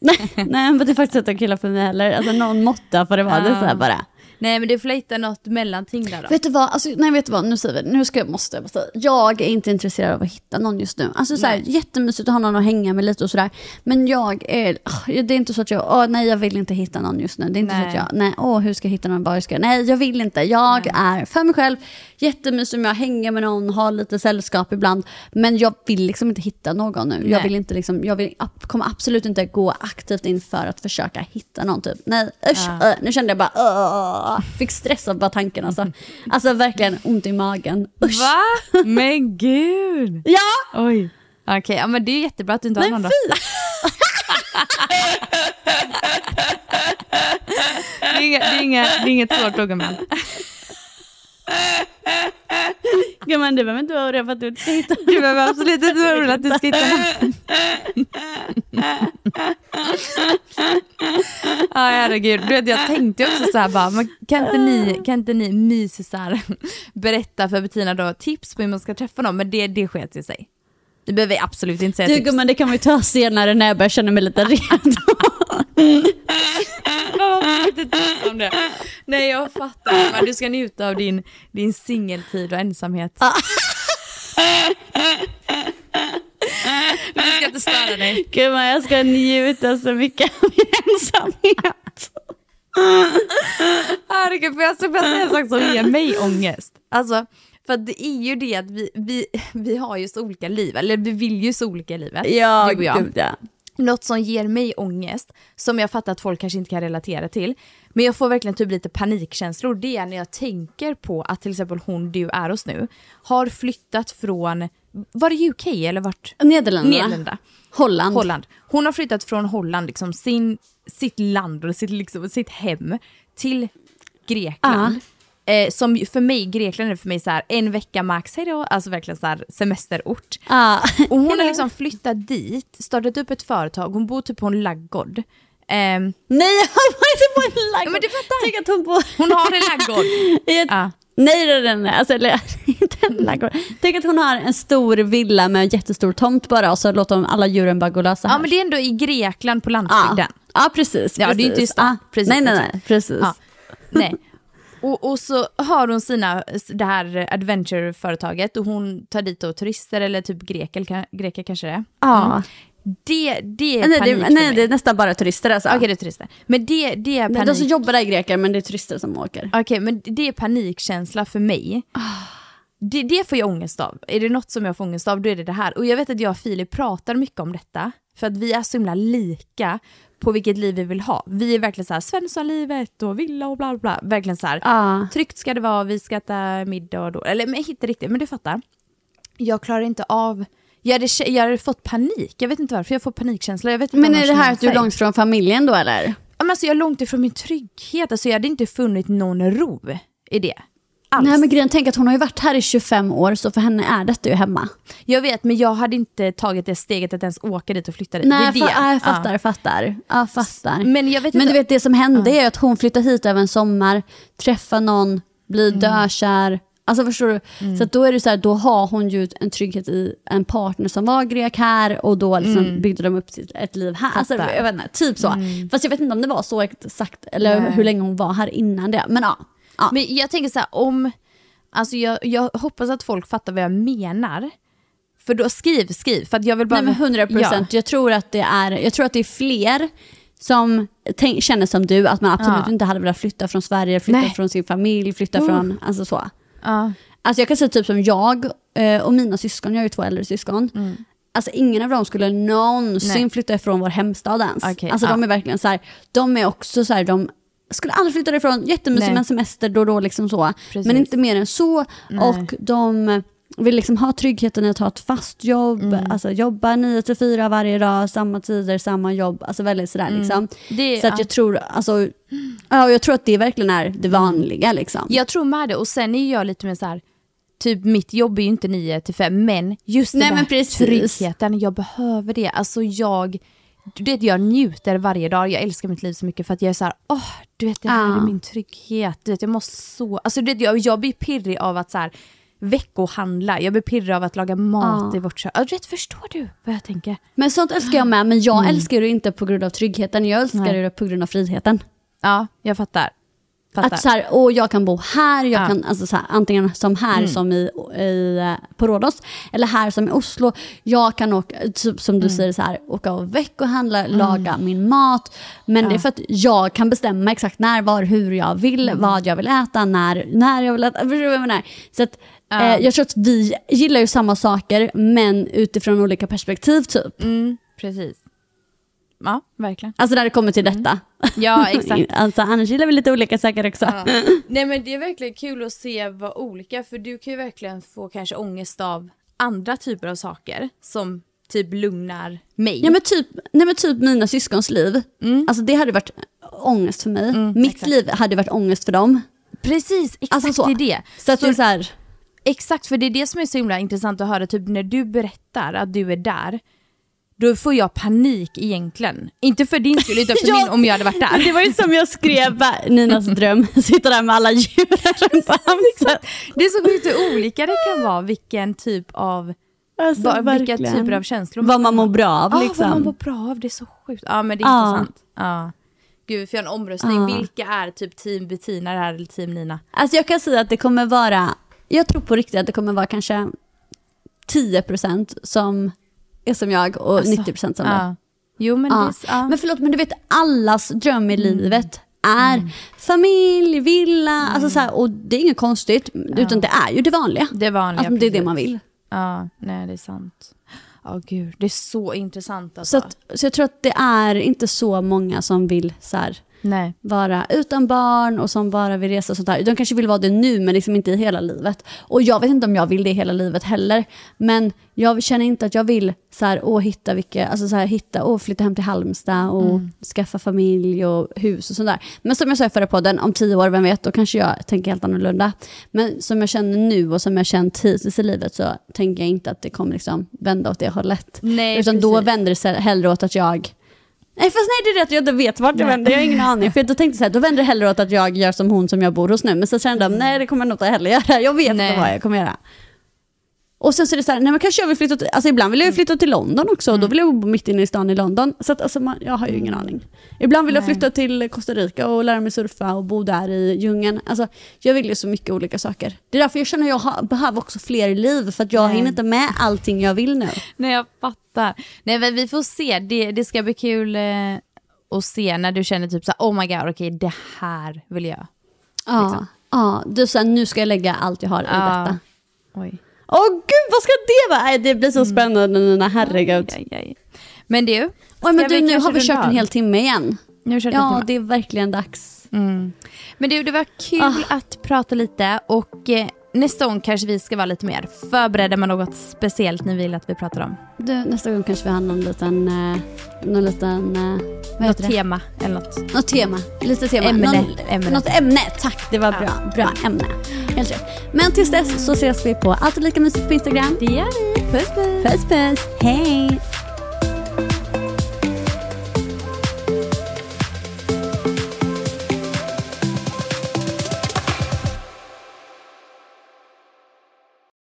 Nej, men det är faktiskt inte en kille för mig heller. Alltså någon måtta får det vara. Det är så här bara.
Nej men du får hitta något mellanting där då.
Vet du vad, alltså, nej vet du vad, nu säger vi, nu ska jag, måste jag bara jag är inte intresserad av att hitta någon just nu. Alltså såhär,
Nej.
jättemysigt att ha någon att hänga med lite och sådär. Men jag är, åh, det är inte så att jag, åh nej jag vill inte hitta någon just nu. Det är inte så
Nej.
att jag, nej åh hur ska jag hitta någon, bara ska jag, nej jag vill inte. Jag är för mig själv, jättemysigt om jag hänger med någon, har lite sällskap ibland. Men jag vill liksom inte hitta någon nu. Jag
Nej.
vill inte liksom, jag vill, kommer absolut inte gå aktivt in för att försöka hitta någon typ. Nej usch,
Ja.
äh, nu kände jag bara, åh, fick stress av bara tanken alltså. Alltså verkligen ont i magen. Usch.
Va? Men gud!
Ja!
Oj. Okej, ja men det är jättebra att du inte har någon då. Det är, inga, det, är inga, det är inget svårt då gumman.
Du behöver inte vara orolig för att du inte ska hitta
Du behöver absolut inte vara orolig att du ska hitta. Ja herregud, du vet, jag tänkte också så här bara, kan inte ni, kan inte ni mys så här, berätta för Bettina då tips på hur man ska träffa någon, men det, det sket ju sig. Det behöver vi absolut inte säga
Du
tips.
gumman det kan vi ta senare när jag börjar känna mig lite redo.
Om det? Nej jag fattar, men du ska njuta av din, din singeltid och ensamhet. Du ska inte störa dig.
gumman jag ska njuta så mycket av min ensamhet.
Herregud, får jag ska säga en sak som ger mig ångest? Alltså, för det är ju det att vi, vi, vi har ju så olika liv, eller vi vill ju så olika livet,
Ja,
du och jag.
gud ja.
Något som ger mig ångest, som jag fattar att folk kanske inte kan relatera till, men jag får verkligen typ lite panikkänslor, det är när jag tänker på att till exempel hon du är hos nu har flyttat från, var det UK eller vart?
Nederländerna.
Nederländerna.
Holland.
Holland. Hon har flyttat från Holland, liksom sin, sitt land och sitt, liksom, sitt hem till Grekland. Eh, som för mig, Grekland är för mig så här, en vecka max, hejdå, alltså verkligen så här semesterort.
Ja.
Och hon har liksom flyttat dit, startat upp ett företag, hon bor typ på en laggård. Ehm,
Nej jag var inte på en laggård.
Ja, men du fattar.
Tänk att hon bor...
hon har en laggård.
Ett...
Ja.
Nej, nej, nej. Alltså, eller, inte en laggård. Tänk att hon har en stor villa med en jättestor tomt bara och så låter hon alla djuren bara gå lösa här.
Ja men det är ändå i Grekland på
ja.
landsbygden.
ja, precis.
Ja, det är inte i
precis.
stan.
Ja.
Precis,
nej, nej, nej, precis.
Ja. Nej. Och, och så har hon sina, det här adventure-företaget och hon tar dit då turister eller typ greker, greker kanske det är.
Ja.
Det, det är
Nej,
panik
det,
för
nej
mig.
det är nästan bara turister alltså.
Okej det är turister. Men det, det är
Nej,
panik.
de som jobbar där är greker men det är turister som åker.
Okej men det är panikkänsla för mig. Det, det får jag ångest av. Är det något som jag får ångest av då är det det här. Och jag vet att jag och Filip pratar mycket om detta. För att vi är så himla lika på vilket liv vi vill ha. Vi är verkligen så här Svenssonlivet och villa och bla bla. Verkligen så här.
Ja.
Tryggt ska det vara, vi ska äta middag och då. Eller men inte riktigt, men du fattar. Jag klarar inte av, jag hade, jag hade fått panik. Jag vet inte varför, jag får panikkänsla. Jag vet inte
Men är det här att du är långt från familjen då eller?
Men alltså, jag är långt ifrån min trygghet. Alltså, jag hade inte funnit någon ro i det. Alls.
Nej men grejen, tänk att hon har ju varit här i 25 år så för henne är detta ju hemma.
Jag vet, men jag hade inte tagit det steget att ens åka dit och flytta dit.
Nej,
det är det.
fa- jag fattar,
Ja.
fattar. Ja, fattar.
Men jag vet
Men du vet det som hände är att hon flyttade hit över en sommar, träffade någon, blir
Mm.
dökär. Alltså förstår du?
Mm.
Så då är det så här, då har hon ju en trygghet i en partner som var grek här och då liksom byggde de upp ett liv här. Alltså,
Mm. Mm.
jag vet inte, typ så. Fast jag vet inte om det var så exakt eller
Nej.
hur länge hon var här innan det. Men ja. Ja.
Men jag tänker så här, om, alltså jag, jag hoppas att folk fattar vad jag menar. För då skriv, skriv. För jag vill bara...
Nej men 100 procent. Jag, tror att det är, jag tror att det är fler som tänk, känner som du, att man absolut
Ja.
inte hade velat flytta från Sverige, flytta
Nej.
från sin familj, flytta
Uh.
från, alltså så.
Ja.
Alltså jag kan säga typ som jag eh, och mina syskon, jag har ju två äldre syskon. Alltså ingen av dem skulle någonsin
Mm. Nej.
flytta ifrån vår hemstad ens.
Okej,
alltså
ja.
de är verkligen så här, de är också så här, de skulle aldrig flytta ifrån, jättemysigt
Nej.
med en semester då och då liksom så.
Precis.
Men inte mer än så.
Nej.
Och de vill liksom ha tryggheten i att ha ett fast jobb,
Mm.
alltså jobba 9 till 4 varje dag, samma tider, samma jobb, alltså väldigt sådär liksom.
Mm. Det-
så att
ja.
jag tror, alltså, ja, jag tror att det verkligen är det vanliga liksom.
Jag tror med det och sen är jag lite mer så här. Typ mitt jobb är ju inte 9 till 5 men just
Nej,
den
men
där tryggheten, jag behöver det. Alltså jag, du vet jag njuter varje dag, jag älskar mitt liv så mycket för att jag är så här, åh du vet det här
Ja.
är min trygghet. Du vet jag måste så, alltså du vet, jag, jag blir pirrig av att så här, veckohandla, jag blir pirrig av att laga mat
Ja.
i vårt kök. Ja, Du vet, förstår du vad jag tänker?
Men sånt älskar jag med, men jag älskar det inte på grund av tryggheten, jag älskar
Nej.
det på grund av friheten.
Ja, jag fattar. Fattar.
Att så här, åh, jag kan bo här, jag
Ja.
kan, alltså så här, antingen som här som i, i, eh, på Rhodos, eller här som i Oslo. Jag kan åka, typ, som du säger, så här, åka och veckohandla, laga min mat. Men det är för att jag kan bestämma exakt när, var, hur jag vill, vad jag vill äta, när, när jag vill äta. Förstår du vad jag menar? Så att,
Ja.
eh, jag tror att vi gillar ju samma saker, men utifrån olika perspektiv typ.
Mm, precis. Ja, verkligen.
Alltså när det kommer till detta.
Ja, exakt.
alltså, annars gillar vi lite olika saker också.
Nej men det är verkligen kul att se vad olika, för du kan ju verkligen få kanske ångest av andra typer av saker som typ lugnar mig.
Ja men typ, nej, men typ mina syskons liv, alltså det hade varit ångest för mig. Mitt
Mm. exakt.
liv hade varit ångest för dem.
Precis, exakt
Alltså så.
det är det.
Så att det är så här,
Exakt, för det är det som är så himla intressant att höra, typ när du berättar att du är där, då får jag panik egentligen. Inte för din skull, utan för
Ja,
min om jag hade varit där.
det var ju som jag skrev, Ninas dröm, sitta där med alla djur runt bamsen.
Det är så sjukt olika det kan vara, vilken typ av,
Alltså,
va, vilka typer av känslor
Vad man mår bra av liksom.
vad man mår bra av, det är så sjukt. Ja men det är
Ja.
intressant. Ja. Gud, vi får göra en omröstning. Vilka är typ team Bettina här eller team Nina?
Alltså jag kan säga att det kommer vara, jag tror på riktigt att det kommer vara kanske 10% som är som jag och
Alltså,
90% som dig.
Ja. Jo men
Ja.
är, ja.
Men förlåt, men du vet allas dröm i
Mm.
livet är familj, villa, alltså så här, och det är inget konstigt, utan det är ju det vanliga.
det vanliga.
Alltså, det är det man vill.
Ja, nej det är sant. Ja gud, det är så intressant alltså.
Så, att, så jag tror att det är inte så många som vill så här,
nej.
vara utan barn och som bara vill resa och sånt där. De kanske vill vara det nu men liksom inte i hela livet. Och jag vet inte om jag vill det hela livet heller. Men jag känner inte att jag vill så här, åh, hitta vilka, alltså så här, hitta, åh, flytta hem till Halmstad och skaffa familj och hus och sånt där. Men som jag sa i förra podden, om tio år, vem vet, då kanske jag tänker helt annorlunda. Men som jag känner nu och som jag känt hittills i livet så tänker jag inte att det kommer liksom vända åt det hållet.
Nej,
Utan då
precis.
vänder det sig hellre åt att jag Nej fast nej det är det att jag inte vet vart det vänder, jag har ingen aning. För då tänkte jag så här, då vänder det hellre åt att jag gör som hon som jag bor hos nu. Men så kände jag, nej det kommer jag nog inte heller göra. Jag vet inte vad jag kommer göra. Och sen så är det så här, nej men kanske jag vill flytta till, alltså ibland vill jag flytta till London också. Och då vill jag bo mitt inne i stan i London. Så att alltså man, jag har ju ingen aning. Ibland vill jag flytta till Costa Rica och lära mig surfa och bo där i djungeln. Alltså jag vill ju så mycket olika saker. Det är därför jag känner att jag har, behöver också fler liv. För att jag
Nej.
hinner inte med allting jag vill nu.
Nej jag fattar. Nej men vi får se, det, det ska bli kul eh, att se när du känner typ så här, oh my god, okej det här vill jag.
Ja,
Liksom.
ja. Du sa nu ska jag lägga allt jag har i
Ja.
detta.
Oj.
Åh gud, vad ska det vara? Nej, det blir så spännande Nina, herregud.
Aj, aj, aj. Men du,
Oj, men du, nu har vi kört en hel timme igen.
Nu har vi kört
Ja, det är verkligen dags.
Mm. Men du, det var kul
Ah.
att prata lite och eh, nästa gång kanske vi ska vara lite mer förberedda med något speciellt ni vill att vi pratar om.
Du, nästa gång kanske vi har någon liten, eh, någon liten, eh,
Något tema eller något.
Något tema, lite tema.
Ämne,
Någon,
ämne.
Något ämne, tack. Det var bra. Bra ämne. Helt rätt. Men tills dess så ses vi på Alltid Lika Mysigt på Instagram.
Det gör vi. Puss puss.
Puss puss, hej!